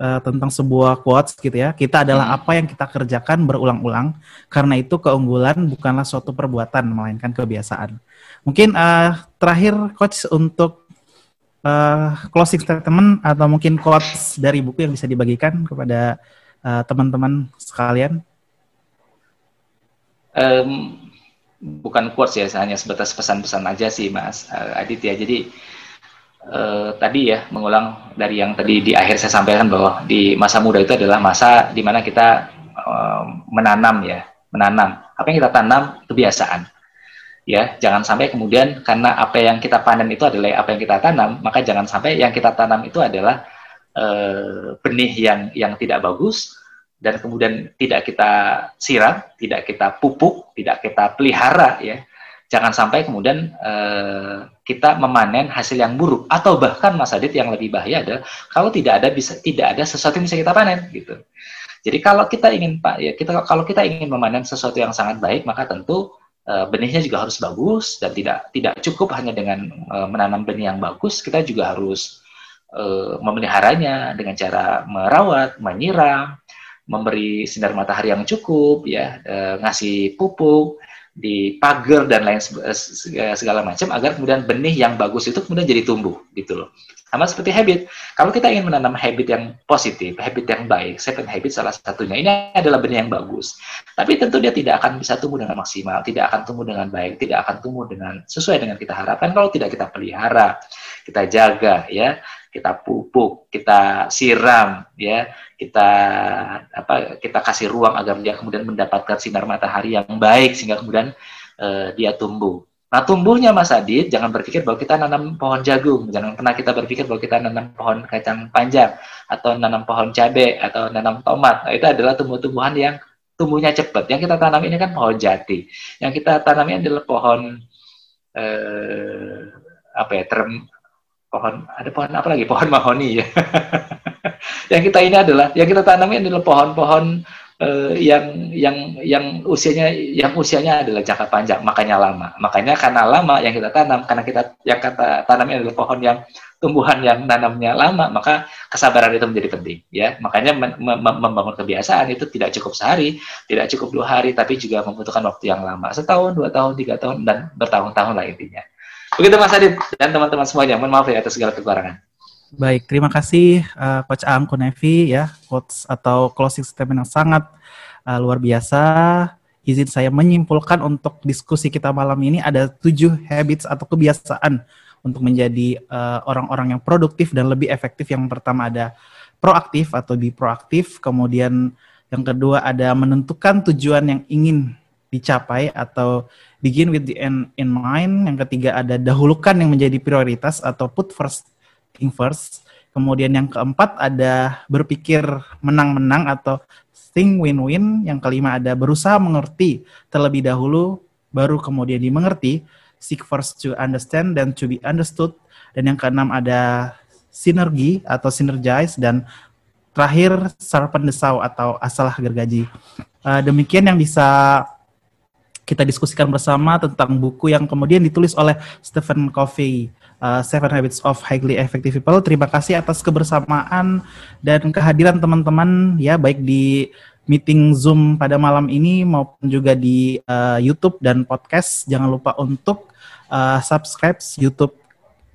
uh, tentang sebuah quotes gitu ya. Kita adalah hmm. apa yang kita kerjakan berulang-ulang. Karena itu keunggulan bukanlah suatu perbuatan melainkan kebiasaan. Mungkin uh, terakhir coach untuk uh, closing statement atau mungkin quotes dari buku yang bisa dibagikan kepada teman-teman uh, sekalian. Um, bukan quotes ya, hanya sebatas pesan-pesan aja sih Mas uh, Adit ya. Jadi uh, tadi ya mengulang dari yang tadi di akhir saya sampaikan bahwa di masa muda itu adalah masa di mana kita uh, menanam ya, menanam. Apa yang kita tanam kebiasaan. Ya, jangan sampai kemudian karena apa yang kita panen itu adalah apa yang kita tanam, maka jangan sampai yang kita tanam itu adalah uh, benih yang yang tidak bagus, dan kemudian tidak kita siram, tidak kita pupuk, tidak kita pelihara ya. Jangan sampai kemudian uh, kita memanen hasil yang buruk atau bahkan Mas Adit yang lebih bahaya adalah kalau tidak ada bisa tidak ada sesuatu yang bisa kita panen gitu. Jadi kalau kita ingin Pak ya kita kalau kita ingin memanen sesuatu yang sangat baik maka tentu uh, benihnya juga harus bagus dan tidak tidak cukup hanya dengan uh, menanam benih yang bagus, kita juga harus uh, memeliharanya dengan cara merawat, menyiram, memberi sinar matahari yang cukup, ya, e, ngasih pupuk, di pagar dan lain segala macam agar kemudian benih yang bagus itu kemudian jadi tumbuh gitu loh. Sama seperti habit. Kalau kita ingin menanam habit yang positif, habit yang baik, seven habit salah satunya. Ini adalah benih yang bagus. Tapi tentu dia tidak akan bisa tumbuh dengan maksimal, tidak akan tumbuh dengan baik, tidak akan tumbuh dengan sesuai dengan kita harapkan kalau tidak kita pelihara, kita jaga ya kita pupuk, kita siram, ya, kita apa, kita kasih ruang agar dia kemudian mendapatkan sinar matahari yang baik sehingga kemudian uh, dia tumbuh. Nah tumbuhnya Mas Adit, jangan berpikir bahwa kita nanam pohon jagung, jangan pernah kita berpikir bahwa kita nanam pohon kacang panjang atau nanam pohon cabai atau nanam tomat. Nah, itu adalah tumbuh-tumbuhan yang tumbuhnya cepat. Yang kita tanam ini kan pohon jati. Yang kita tanam ini adalah pohon eh, apa ya term pohon ada pohon apa lagi? Pohon mahoni ya. Yang kita ini adalah yang kita tanami adalah pohon-pohon uh, yang yang yang usianya yang usianya adalah jangka panjang makanya lama. Makanya karena lama yang kita tanam karena kita yang kata tanamnya adalah pohon yang tumbuhan yang nanamnya lama maka kesabaran itu menjadi penting ya. Makanya mem mem membangun kebiasaan itu tidak cukup sehari tidak cukup dua hari tapi juga membutuhkan waktu yang lama. Setahun dua tahun tiga tahun dan bertahun-tahun lah intinya Begitu Mas Adit dan teman-teman semuanya. Mohon maaf ya atas segala kekurangan. Baik, terima kasih uh, Coach Aang Kunevi ya, coach atau closing statement yang sangat uh, luar biasa. Izin saya menyimpulkan untuk diskusi kita malam ini ada tujuh habits atau kebiasaan untuk menjadi uh, orang-orang uh, yang produktif dan lebih efektif. Yang pertama ada proaktif atau be proaktif, kemudian yang kedua ada menentukan tujuan yang ingin dicapai atau begin with the end in mind. Yang ketiga ada dahulukan yang menjadi prioritas atau put first thing first. Kemudian yang keempat ada berpikir menang-menang atau think win-win. Yang kelima ada berusaha mengerti terlebih dahulu baru kemudian dimengerti. Seek first to understand dan to be understood. Dan yang keenam ada sinergi atau synergize dan terakhir Sarpen Desau atau Asalah Gergaji. Uh, demikian yang bisa kita diskusikan bersama tentang buku yang kemudian ditulis oleh Stephen Covey, uh, Seven Habits of Highly Effective People. Terima kasih atas kebersamaan dan kehadiran teman-teman ya baik di meeting Zoom pada malam ini maupun juga di uh, YouTube dan podcast. Jangan lupa untuk uh, subscribe YouTube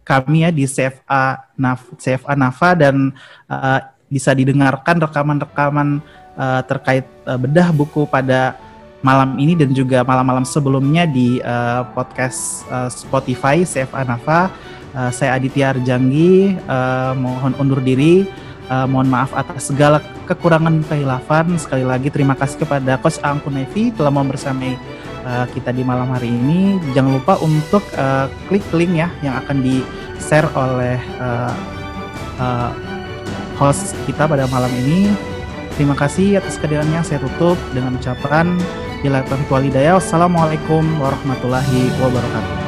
kami ya di CFA Naf CFA Nafa dan uh, bisa didengarkan rekaman-rekaman uh, terkait uh, bedah buku pada malam ini dan juga malam-malam sebelumnya di uh, podcast uh, Spotify CFA Nafa. Uh, saya Aditya Arjanggi, uh, mohon undur diri. Uh, mohon maaf atas segala kekurangan kehilafan. Sekali lagi terima kasih kepada Coach Angku Nevi telah mau bersamai uh, kita di malam hari ini. Jangan lupa untuk uh, klik link ya yang akan di-share oleh uh, uh, host kita pada malam ini. Terima kasih atas kehadirannya. Saya tutup dengan ucapan Bila Wassalamualaikum warahmatullahi wabarakatuh.